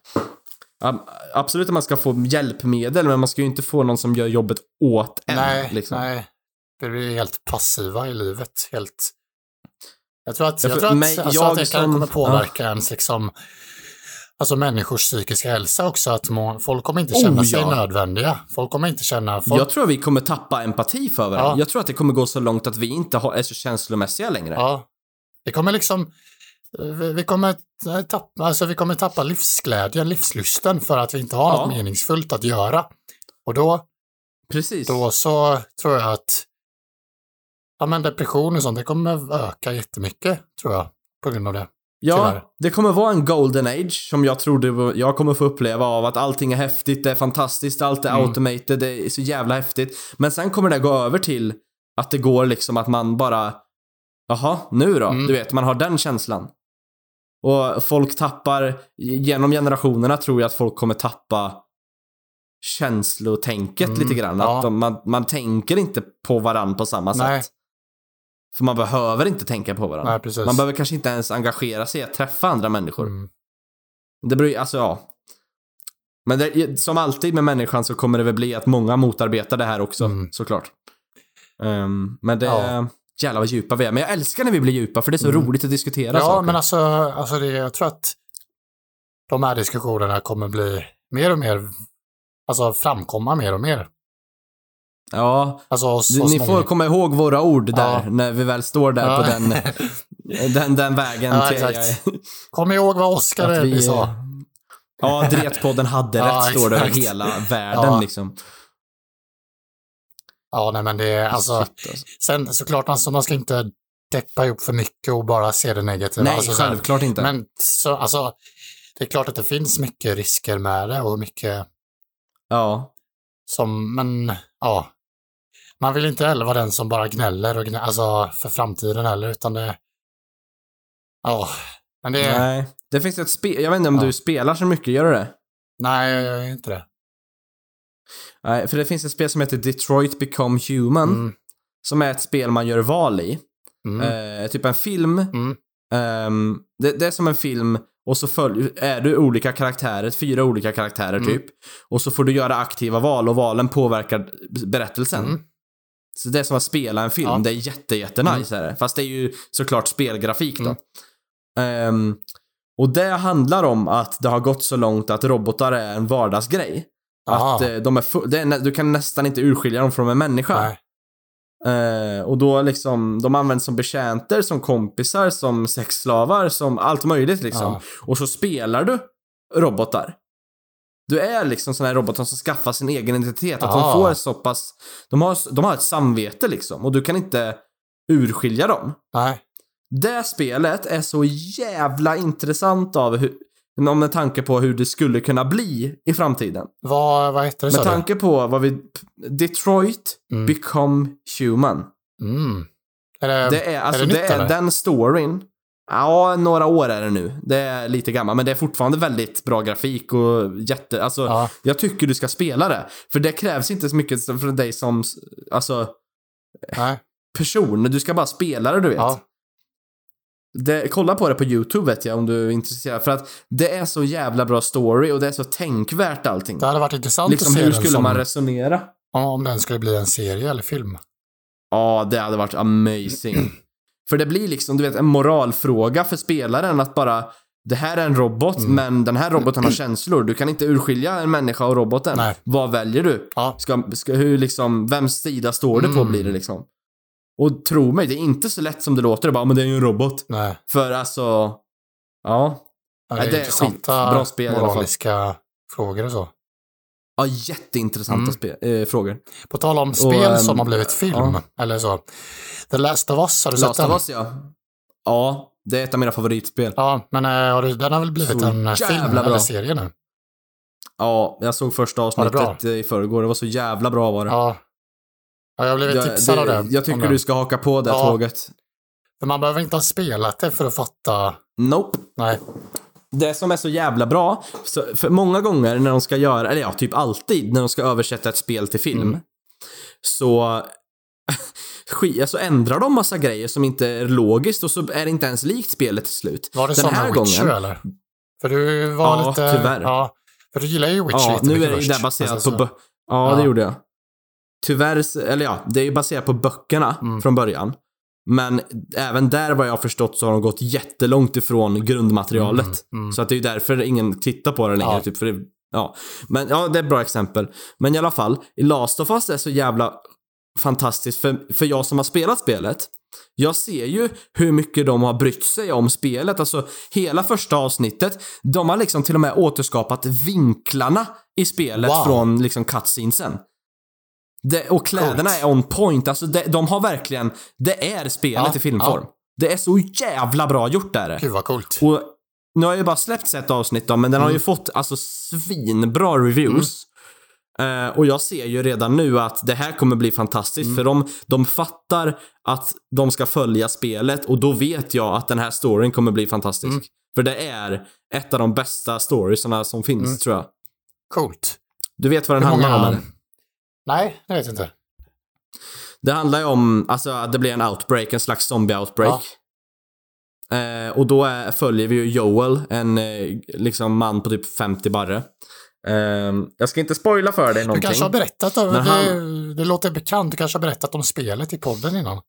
Ab- Absolut att man ska få hjälpmedel men man ska ju inte få någon som gör jobbet åt en. nej, liksom. nej. Vi blir helt passiva i livet, helt. Jag tror att, Ja, jag tror att, mig- alltså, jag att det kan som- kommer påverka ens liksom, alltså människors psykiska hälsa också, att må, folk kommer inte känna Oh, sig ja. nödvändiga. Folk kommer inte känna, folk, Jag tror att vi kommer tappa empati för varandra. Ja. Jag tror att det kommer gå så långt att vi inte har, är så känslomässiga längre. ja, vi kommer liksom, vi kommer tappa, alltså vi kommer tappa livsglädjen, livslusten för att vi inte har Ja. något meningsfullt att göra. Och då, Precis. då så tror jag att ja, men depression och sånt, det kommer öka jättemycket, tror jag, på grund av det. Ja, Tyvärr. det kommer vara en golden age som jag tror det, jag kommer få uppleva av att allting är häftigt, det är fantastiskt, allt är Mm. automated, det är så jävla häftigt. Men sen kommer det gå över till Att det går liksom att man bara, jaha, nu då? Mm. Du vet, man har den känslan. Och folk tappar, genom generationerna tror jag att folk kommer tappa känslotänket Mm, lite grann. ja. Att de, man, man tänker inte på varandra på samma Nej. sätt. För man behöver inte tänka på varandra. Nej. Man behöver kanske inte ens engagera sig i att träffa andra människor. Mm. Det beror alltså ja. Men det, som alltid med människan så kommer det väl bli att många motarbetar det här också, Mm. såklart. Ehm, men det... Ja. Jävlar vad djupa vi är. Men jag älskar när vi blir djupa, för det är så Mm. roligt att diskutera Ja, saker. men alltså, alltså det, jag tror att de här diskussionerna kommer bli mer och mer, alltså framkomma mer och mer. Ja, Alltså, du, hos ni många. får komma ihåg våra ord där, Ja. när vi väl står där Ja. på den, den, den vägen Ja, exakt. Kom ihåg vad Oskar att Edley sa. Ja, Dretpodden hade rätt, står det över hela världen Ja. liksom. Ja, nej men det är alltså, Shit, alltså. sen såklart alltså, man ska inte deppa ihop för mycket och bara se det negativa. Nej, alltså, självklart inte. Men så, alltså, det är klart att det finns mycket risker med det och mycket Ja. som, men ja. Man vill inte heller vara den som bara gnäller och gnäller, alltså för framtiden heller, utan det... Ja, men det... Nej, Nej. Det finns ett spel, jag vet inte om Ja. du spelar så mycket, gör du det? jag gör inte det. Nej, för det finns ett spel som heter Detroit Become Human, Mm, som är ett spel man gör val i. mm, Eh, typ en film. mm, Ehm, det, det är som en film och så följ, är du olika karaktärer, fyra olika karaktärer Mm. typ. Och så får du göra aktiva val och valen påverkar berättelsen. Mm. Så det är som att spela en film. Ja. Det är jätte, jätte nice är det. Fast det är ju såklart spelgrafik då. Mm. Ehm, och det handlar om att det har gått så långt att robotar är en vardagsgrej. Aha. Att eh, de är, det är du kan nästan inte urskilja dem från en människa. Eh, och då liksom, de används som betjänter, som kompisar, som sexslavar, som allt möjligt liksom. Ja. Och så spelar du robotar. Du är liksom sådana här robotar som skaffar sin egen identitet. Att Ah. de får så pass, de har, de har ett samvete liksom. Och du kan inte urskilja dem. Nej. Det spelet är så jävla intressant av hur, med tanke på hur det skulle kunna bli i framtiden. Vad, vad heter det, Med sa du? tanke på vad vi... Detroit Mm. Become Human. Mm. Är det, Det är, alltså det det nytt, är eller? den storyn. Ja, några år är det nu. Det är lite gammalt, men det är fortfarande väldigt bra grafik och jätte... Alltså, Ja. jag tycker du ska spela det. För det krävs inte så mycket från dig som, alltså, Nej. person. Du ska bara spela det, du vet. Ja. Det, kolla på det på YouTube vet jag om du är intresserad. För att det är så jävla bra story och det är så tänkvärt allting. Det hade varit intressant Liksom att se hur skulle som, man resonera? om den skulle bli en serie eller film. Ja, det hade varit amazing. För det blir liksom, du vet, en moralfråga för spelaren att bara det här är en robot, Mm. men den här roboten har känslor. Du kan inte urskilja en människa och roboten. Nej. Vad väljer du? Ja. Ska, ska, hur liksom, vems sida står det på Mm. blir det liksom. Och tro mig, det är inte så lätt som det låter. Bara, men det är ju en robot. Nej. För alltså, ja. Ja, Nej, det är skitbra spel i alla fall. moraliska frågor och så. Ja, jätteintressanta Mm. eh, frågor. På tal om spel ehm, som har blivit film, ja. eller så. The Last of Us, har du Last sett den? of Us, ja. Ja, det är ett av mina favoritspel. Ja, men eh, har du, den har väl blivit Så en eh, film bra. eller serie nu? Ja, jag såg första avsnittet i förrgår. Det var så jävla bra var det. Ja. ja jag har blivit Jag, tipsad av det. jag tycker du ska haka på det Ja. tåget. För man behöver inte ha spelat det för att fatta. Nope. Nej. Det som är så jävla bra, så, för många gånger när de ska göra, eller ja, typ alltid när de ska översätta ett spel till film, Mm. så sk- alltså ändrar de massa grejer som inte är logiskt och så är det inte ens likt spelet till slut. Var det Den som här med Witcher gången- eller? För du var Ja, lite... tyvärr. Ja, för du gillar ju Witcher Ja, lite nu är det ju baserat Alltså, på så- ja, Ja. det gjorde jag. Tyvärr, eller ja, det är ju baserat på böckerna Mm. från början. Men även där vad jag har förstått så har de gått jättelångt ifrån grundmaterialet. Mm, mm. Så att det är därför ingen tittar på det längre. Ja. Typ, för det, ja. Men ja, det är ett bra exempel. Men i alla fall, i Last of Us är så jävla fantastiskt för, för jag som har spelat spelet. Jag ser ju hur mycket de har brytt sig om spelet. Alltså hela första avsnittet. De har liksom till och med återskapat vinklarna i spelet Wow. från liksom cutscenesen. Det, och kläderna Coolt. är on point. Alltså det, de har verkligen, det är spelet Ja, i filmform. ja. Det är så jävla bra gjort där. Gud vad coolt. Och nu har jag ju bara släppt ett avsnitt då, men den har ju Mm. fått alltså svinbra reviews. Eh, och jag ser ju redan nu att det här kommer bli fantastiskt för de, de fattar att de ska följa spelet och då vet jag att den här storyn kommer bli fantastisk. Mm. För det är ett av de bästa storiesarna som finns Mm. tror jag. Coolt. Du vet vad den Hur handlar om många... eller? Nej, det vet jag inte. Det handlar ju om, alltså att det blir en outbreak, en slags zombie-outbreak. Eh, och då är, följer vi ju Joel, en eh, liksom man på typ 50 barre. Eh, jag ska inte spoila för dig Du någonting. kanske har berättat om, Men det, han- det låter bekant, du kanske har berättat om spelet i podden innan.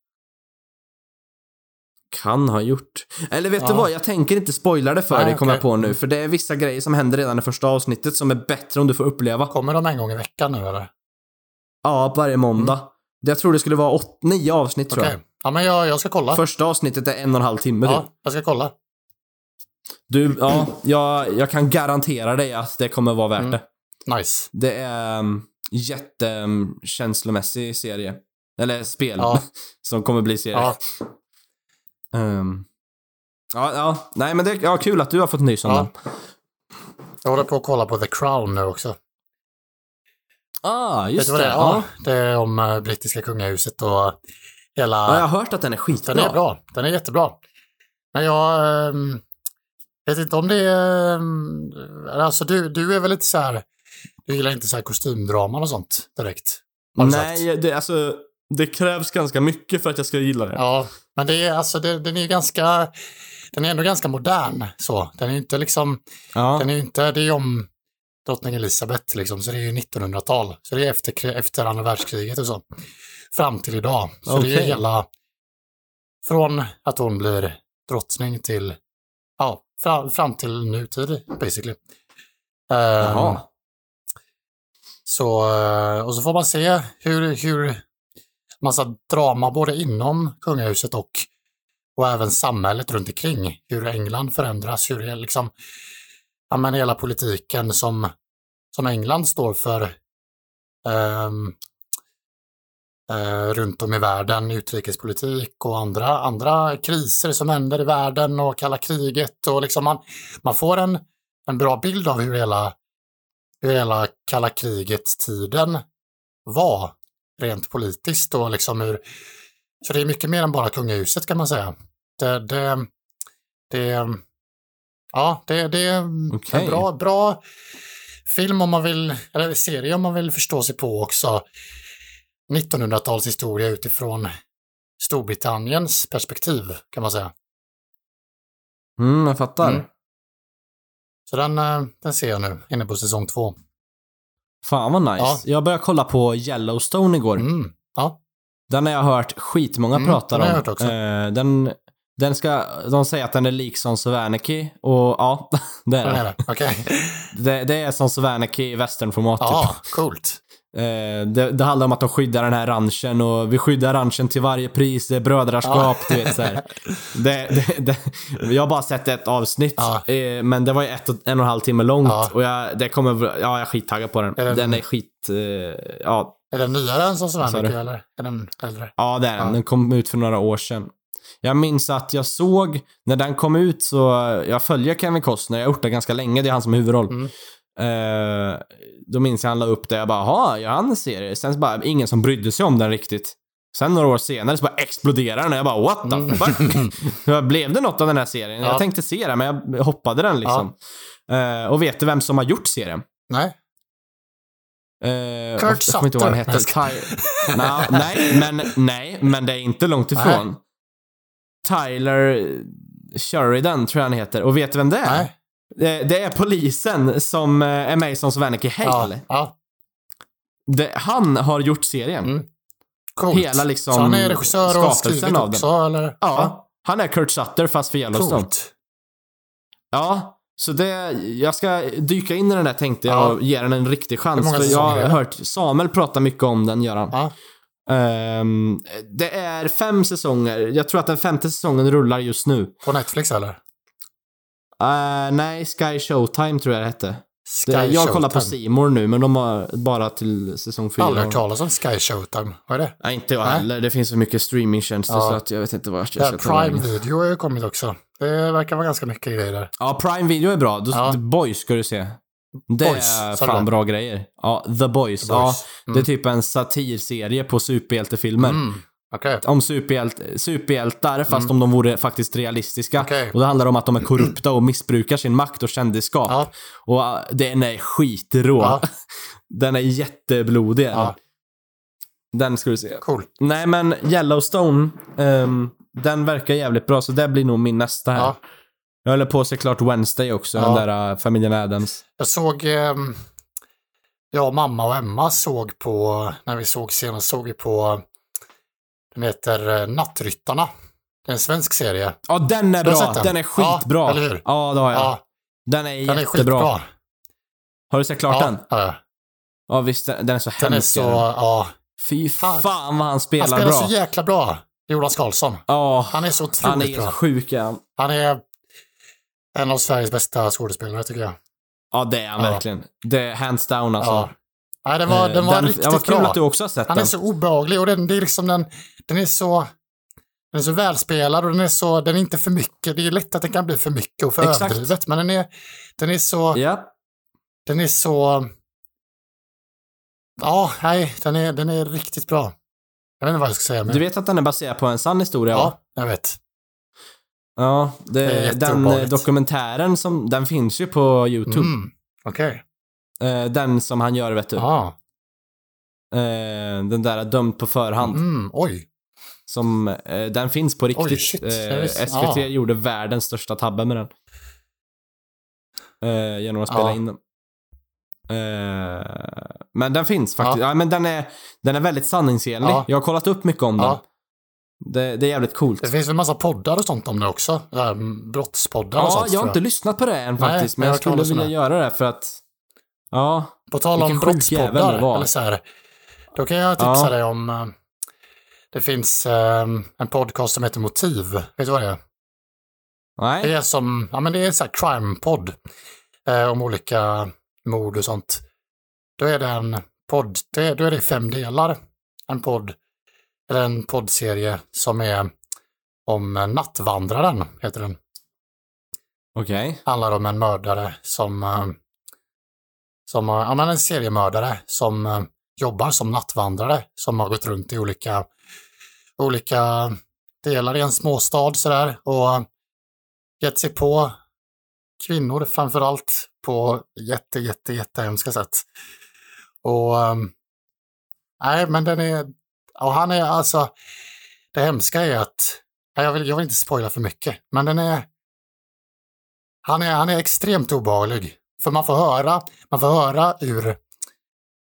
Kan ha gjort. Eller vet Ja. du vad, jag tänker inte spoila det för Nej, dig, kommer jag okej. på nu. För det är vissa grejer som händer redan i första avsnittet som är bättre om du får uppleva. Kommer de en gång i veckan nu eller? Ja, varje måndag. Jag tror det skulle vara åt, nio avsnitt tror Okej. jag. Ja, men jag, jag ska kolla. Första avsnittet är en och en halv timme typ. Ja, jag ska kolla. Du, ja, jag, jag kan garantera dig att det kommer vara värt Mm. det. Nice. Det är um, jättekänslomässig serie. Eller spel. Ja. som kommer bli serie. Ja, Ehm, ja, ja, nej men det är ja, kul att du har fått nys om Ja. den. jag håller på att kolla på The Crown nu också. Ah, just det. det är? Ja. Det är om eh, brittiska kungahuset och hela... ja, jag har hört att den är skitbra. Den är bra. Den är jättebra. Men jag ehm, vet inte om det är... ehm, Alltså du, du är väl lite så här... Du gillar inte så här kostymdraman och sånt direkt? Nej, det, alltså, det krävs ganska mycket för att jag ska gilla det. Ja, men det är alltså, det, den är ju ganska... Den är ändå ganska modern så. Den är ju inte liksom... Ja. Den är inte... Det är om drottning Elizabeth liksom, så det är ju 1900-tal. Så det är efter, efter andra världskriget och så. Fram till idag. Så det är hela... Från att hon blir drottning till... Ja, fram, fram till nutid basically. Ehm, Jaha. så, eh, och så får man se hur, hur massa drama både inom kungahuset och, och även samhället runt omkring. Hur England förändras, hur det liksom, ja men hela politiken som, som England står för ehm, eh, runt om i världen, utrikespolitik och andra, andra kriser som händer i världen och kalla kriget och liksom man, man får en, en bra bild av hur hela, hur hela kalla kriget-tiden var rent politiskt och liksom hur, så det är mycket mer än bara kungahuset kan man säga. Det, det, det ja, det, det är Okej. en bra, bra film om man vill, eller serie om man vill förstå sig på också 1900-talshistoria utifrån Storbritanniens perspektiv kan man säga. Mm, jag fattar. Mm. Så den, eh, den ser jag nu, inne på säsong två. Fan vad nice. Ja. Jag började kolla på Yellowstone igår. Mm. Ja, Den har jag hört skitmånga Mm, prata den om. har jag hört också. Eh, den, den ska, de säger att den är lik Sons of Anarchy och ja, det är den den. det. Det, är Sons of Anarchy i westernformat typ. Ja, coolt. Eh, det, det handlar om att de skyddar den här ranchen och vi skyddar ranchen till varje pris, det är brödraskap, du vet så. Det, det, jag har bara sett ett avsnitt, Ja. eh, men det var ju ett och, en och en halv timme långt Ja. och jag, det kommer, ja, jag är skittaggad på den. Är den- Den är skit, eh, ja, Är den nyare än som Svanike eller är den äldre? ja det är den. Ja. Den kom ut för några år sedan. Jag minns att jag såg, när den kom ut så, jag följer Kevin Costner, jag har gjort det ganska länge, det är han som är huvudroll. Mm. Eh, då minns jag han la upp det, jag bara, jaha, gör han en serie? Sen så bara, ingen som brydde sig om den riktigt. Sen några år senare så bara exploderar den och jag bara, what the Mm. fuck? Blev det något av den här serien? Ja. Jag tänkte se den, men jag hoppade den liksom. Eh, och vet du vem som har gjort serien? Nej? Uh, Kurt jag kommer inte vad han Sutter. hette. Nej, men, nej, men det är inte långt ifrån. Tyler Sheridan tror jag han heter. Och vet du vem det är? Nej? Det, det är polisen som eh, är med i Sons of Anarchy Ja. Hale. ja. Det, han har gjort serien. Mm. Coolt. Hela liksom Så han är regissör och skrivit av också, eller? Ja, han är Kurt Sutter fast för Yellowstone. Coolt. Ja, så det, jag ska dyka in i den där tänkte jag Ja. och ge den en riktig chans. För jag har hört Samuel prata mycket om den, gör han. Ja. Ehm, det är fem säsonger. Jag tror att den femte säsongen rullar just nu. På Netflix eller? Eh, nej, Sky Showtime tror jag det hette. Sky Det, jag kollar på. Seymour nu, men de har bara till säsong fyra. Aldrig hört talas om Sky Showtime. Vad är det? Nej, inte jag Nej. heller. Det finns så mycket streamingtjänster Ja. så att jag vet inte vad jag ska Ja, Prime. Video har ju kommit också. Det verkar vara ganska mycket grejer där. Ja, Prime Video är bra. Du, Ja. Boys ska du se. Det Boys, är fan bra grejer. Ja, The Boys. The Ja, Boys. det är typ en satirserie på superhjältefilmer. Mm. Okej. Om superhjält, superhjältar, fast om de vore faktiskt realistiska. Mm. Okej. Och det handlar om att de är korrupta och missbrukar sin makt och kändisskap. Ja. Och äh, den är skitrå. Ja. Den är jätteblodig. Ja. Den ska du se. Cool. Nej, men Yellowstone, ehm, den verkar jävligt bra, så det blir nog min nästa här. Ja. Jag håller på såklart Wednesday också, Ja. den där äh, familjen Addams. Jag såg, ehm, jag, mamma och Emma såg på, när vi såg senast, såg vi på, den heter eh, Nattryttarna. Det är en svensk serie. Ja, den är bra. den? Den är skitbra. Ja, eller hur? Ja, det har jag. Ja, Den är den är jättebra. skitbra. Har du sett klart den? Ja, ja. Ja, visst. Den den är så Den är hemsk. så, är den. ja. Fy Fan. vad han spelar, Han spelar bra. så jäkla bra, Jonas Karlsson. Ja, Han är så han otroligt är bra. sjuk är han. Han är en av Sveriges bästa skådespelare tycker jag. Ja, det är han Ja. verkligen. Det är hands down alltså. Ja. Nej, den var, Eh, den var riktigt ja, vad kul bra. att du också har sett Han den. är så obehaglig och den, det är liksom den, den är så den är så välspelad och den är så, den är inte för mycket. Det är lätt att den kan bli för mycket och för Exakt. överdrivet. Men den är, den är så, Ja. den är så, ja, nej, den är, den är riktigt bra. Jag vet inte vad jag ska säga. Men, Du vet att den är baserad på en sann historia? va? ja, jag vet. Ja, det, är den eh, dokumentären som, den finns ju på YouTube. Mm. Okej. Eh, den som han gör, vet du. Ja. Eh, den där dömd på förhand. Mm. Oj. Som, eh, den finns på riktigt. Oj, shit. Eh, SVT ja. gjorde världens största tabbe med den. Eh, genom att spela Ja. in den. Eh, men den finns faktiskt. Ja. Ja. men den är, den är väldigt sanningsenlig. Ja. Jag har kollat upp mycket om den. Ja. Det, det är jävligt coolt. Det finns väl massa poddar och sånt om det också. Det mm, brottspoddar och Ja, sånt. jag har inte lyssnat på det än faktiskt. men men jag jag skulle vilja göra det för att... Ja. På tal om brottspoddar, eller så här, då kan jag tipsa Ja. dig om, eh, det finns eh, en podcast som heter Motiv. Vet du vad det är? Nej. Det är som, ja men det är en sån här crime-podd eh, om olika mord och sånt. Då är det en podd, det, då är det fem delar. En podd, eller en poddserie som är om eh, Nattvandraren, heter den. Okej. handlar om en mördare som, eh, som har- ja, men en seriemördare som eh, jobbar som nattvandrare som har gått runt i olika, olika delar i en småstad sådär och gett sig på kvinnor framför allt på jätte, jätte, jättehemska sätt. Och nej, men den är, och han är alltså, det hemska är att, jag vill, jag vill inte spoila för mycket, men den är, han är, han är extremt obehaglig. För man får höra, man får höra ur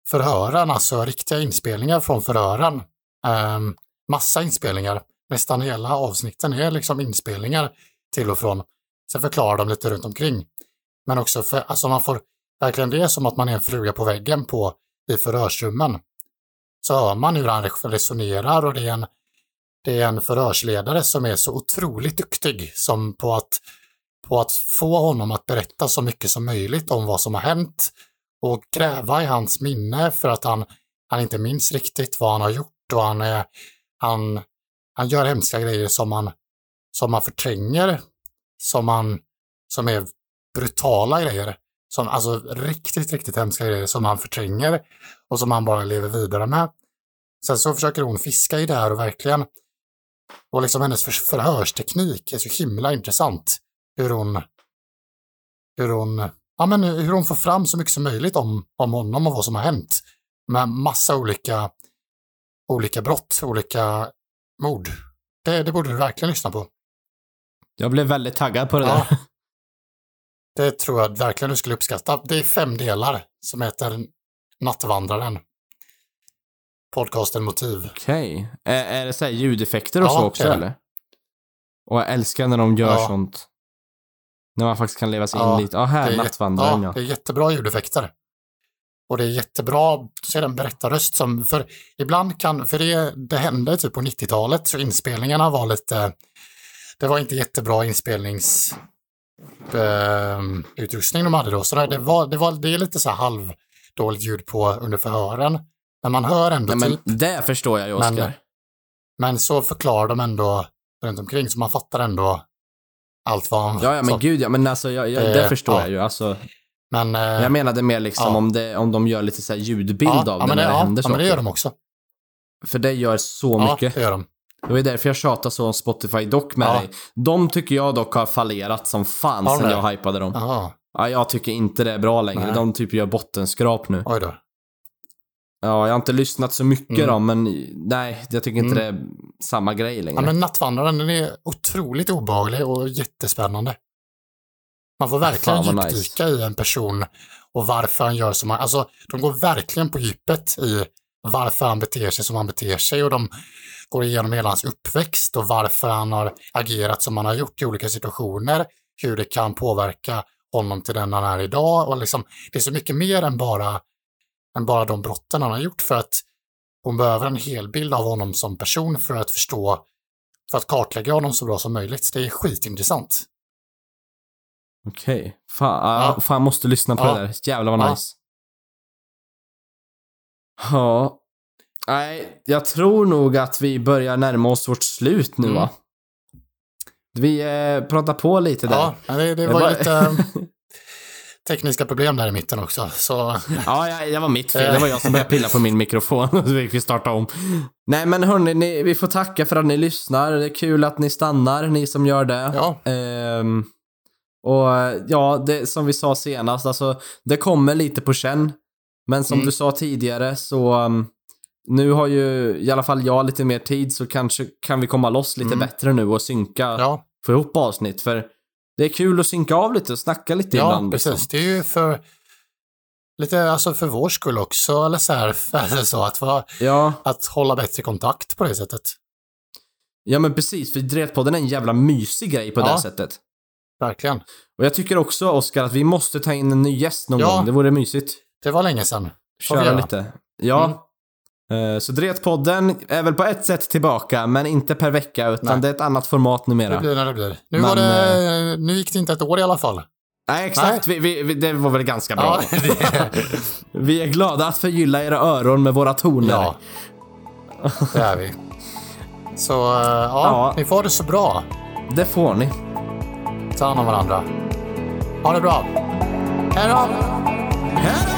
förhören, alltså riktiga inspelningar från förhören. Um, massa inspelningar. Nästan hela avsnitten är liksom inspelningar till och från. Sen förklarar de lite runt omkring. Men också, för, alltså man får verkligen det som att man är en fruga på väggen på i förhörsrummen. Så hör man hur han resonerar och det är en, det är en förhörsledare som är så otroligt duktig som på att på att få honom att berätta så mycket som möjligt om vad som har hänt och gräva i hans minne för att han, han inte minns riktigt vad han har gjort och han, är, han, han gör hemska grejer som man som man förtränger, som, man, som är brutala grejer. Som, alltså riktigt, riktigt hemska grejer som han förtränger och som han bara lever vidare med. Sen så försöker hon fiska i det här och verkligen, och liksom hennes för- förhörsteknik är så himla intressant hur hon, hur hon, ja men hur hon får fram så mycket som möjligt om, om honom och vad som har hänt. Med massa olika, olika brott, olika mord. Det, det borde du verkligen lyssna på. Jag blev väldigt taggad på det Ja. där. Det tror jag verkligen du skulle uppskatta. Det är fem delar som heter Nattvandraren. Podcasten Motiv. Okej. Är, är det så här ljudeffekter och Ja, så också eller? Och jag älskar när de gör Ja. sånt. När man faktiskt kan leva sig Ja, in lite. Ja, här, Nattvandraren ja, ja. det är jättebra ljudeffekter. Och det är jättebra, så är det en berättarröst som, för ibland kan, för det, det hände typ på 90-talet, så inspelningarna var lite, det var inte jättebra inspelnings utrustning de hade då. Så det, var, det, var, det är lite så här halvdåligt ljud på under förhören. Men man hör ändå Nej, typ, men det förstår jag ju, Men- Oskar. men så förklarar de ändå runt omkring så man fattar ändå allt vad han Ja, ja, men så- gud ja. Men alltså, jag, jag, Eh, det förstår ja. jag ju. Alltså, Men... eh, Jag menade mer liksom Ja. om, det, om de gör lite så här ljudbild ja, av ja, det men när det ja, händer ja, men det saker. gör de också. För det gör så Ja, mycket. det gör de. Det var ju därför jag tjatade så om Spotify dock med Ja. dig. De tycker jag dock har fallerat som fan Har sen jag hypade dem. Ja, jag tycker inte det är bra längre. Nej. De typ gör bottenskrap nu. oj då. Ja, jag har inte lyssnat så mycket Mm. då, men nej, jag tycker inte det är samma grej längre. Ja, men Nattvandraren, den är otroligt obehaglig och jättespännande. Man får verkligen vad djupdyka i en person och varför han gör som han... Alltså, de går verkligen på djupet i varför han beter sig som han beter sig och de går igenom hela hans uppväxt och varför han har agerat som han har gjort i olika situationer, hur det kan påverka honom till den han är idag och liksom, det är så mycket mer än bara, än bara de brotten han har gjort för att hon behöver en hel bild av honom som person för att förstå, för att kartlägga honom så bra som möjligt. Det är skitintressant. Okej. Fan, ja. Ja. fan, måste lyssna på Ja. det där. Jävlar vad Ja. nice. Ja. Nej, jag tror nog att vi börjar närma oss vårt slut nu Mm. va? Vi eh, pratar på lite där. Ja, det, det var var- lite eh, tekniska problem där i mitten också. Så Ja, ja, det var mitt fel. Det var jag som började pilla på min mikrofon. Så vi fick starta om. Nej, men hörni, ni, vi får tacka för att ni lyssnar. Det är kul att ni stannar, ni som gör det. ja, Ehm, och ja, det, som vi sa senast, alltså det kommer lite på känn. Men som Mm. du sa tidigare så um, nu har ju i alla fall jag lite mer tid så kanske kan vi komma loss lite Mm. bättre nu och synka, ja, få ihop avsnitt. För det är kul att synka av lite och snacka lite ja ibland. precis. liksom. Det är ju för lite, alltså för vår skull också, eller så här, eller så, att, vara- Ja, att hålla bättre kontakt på det sättet. ja, men precis. För Dretpodden är en jävla mysig grej på det Ja. här sättet. Verkligen. Och jag tycker också, Oskar, att vi måste ta in en ny gäst någon Ja. gång. Det vore mysigt. Det var länge sedan. Får köra lite. Ja. Mm. Eh, Så Dretpodden är väl på ett sätt tillbaka, men inte per vecka, utan Nej. det är ett annat format numera. Det blir när det blir. Nu, Men, var det, nu gick det inte ett år i alla fall. Nej, exakt. Vi, vi, vi, det var väl ganska bra. Ja, det, Vi är glada att förgylla era öron med våra toner. ja. det är vi. Så eh, ja, Ja. ni får det så bra. Det får ni. Ta hand om varandra. Ha det bra. Hej då! Hej då!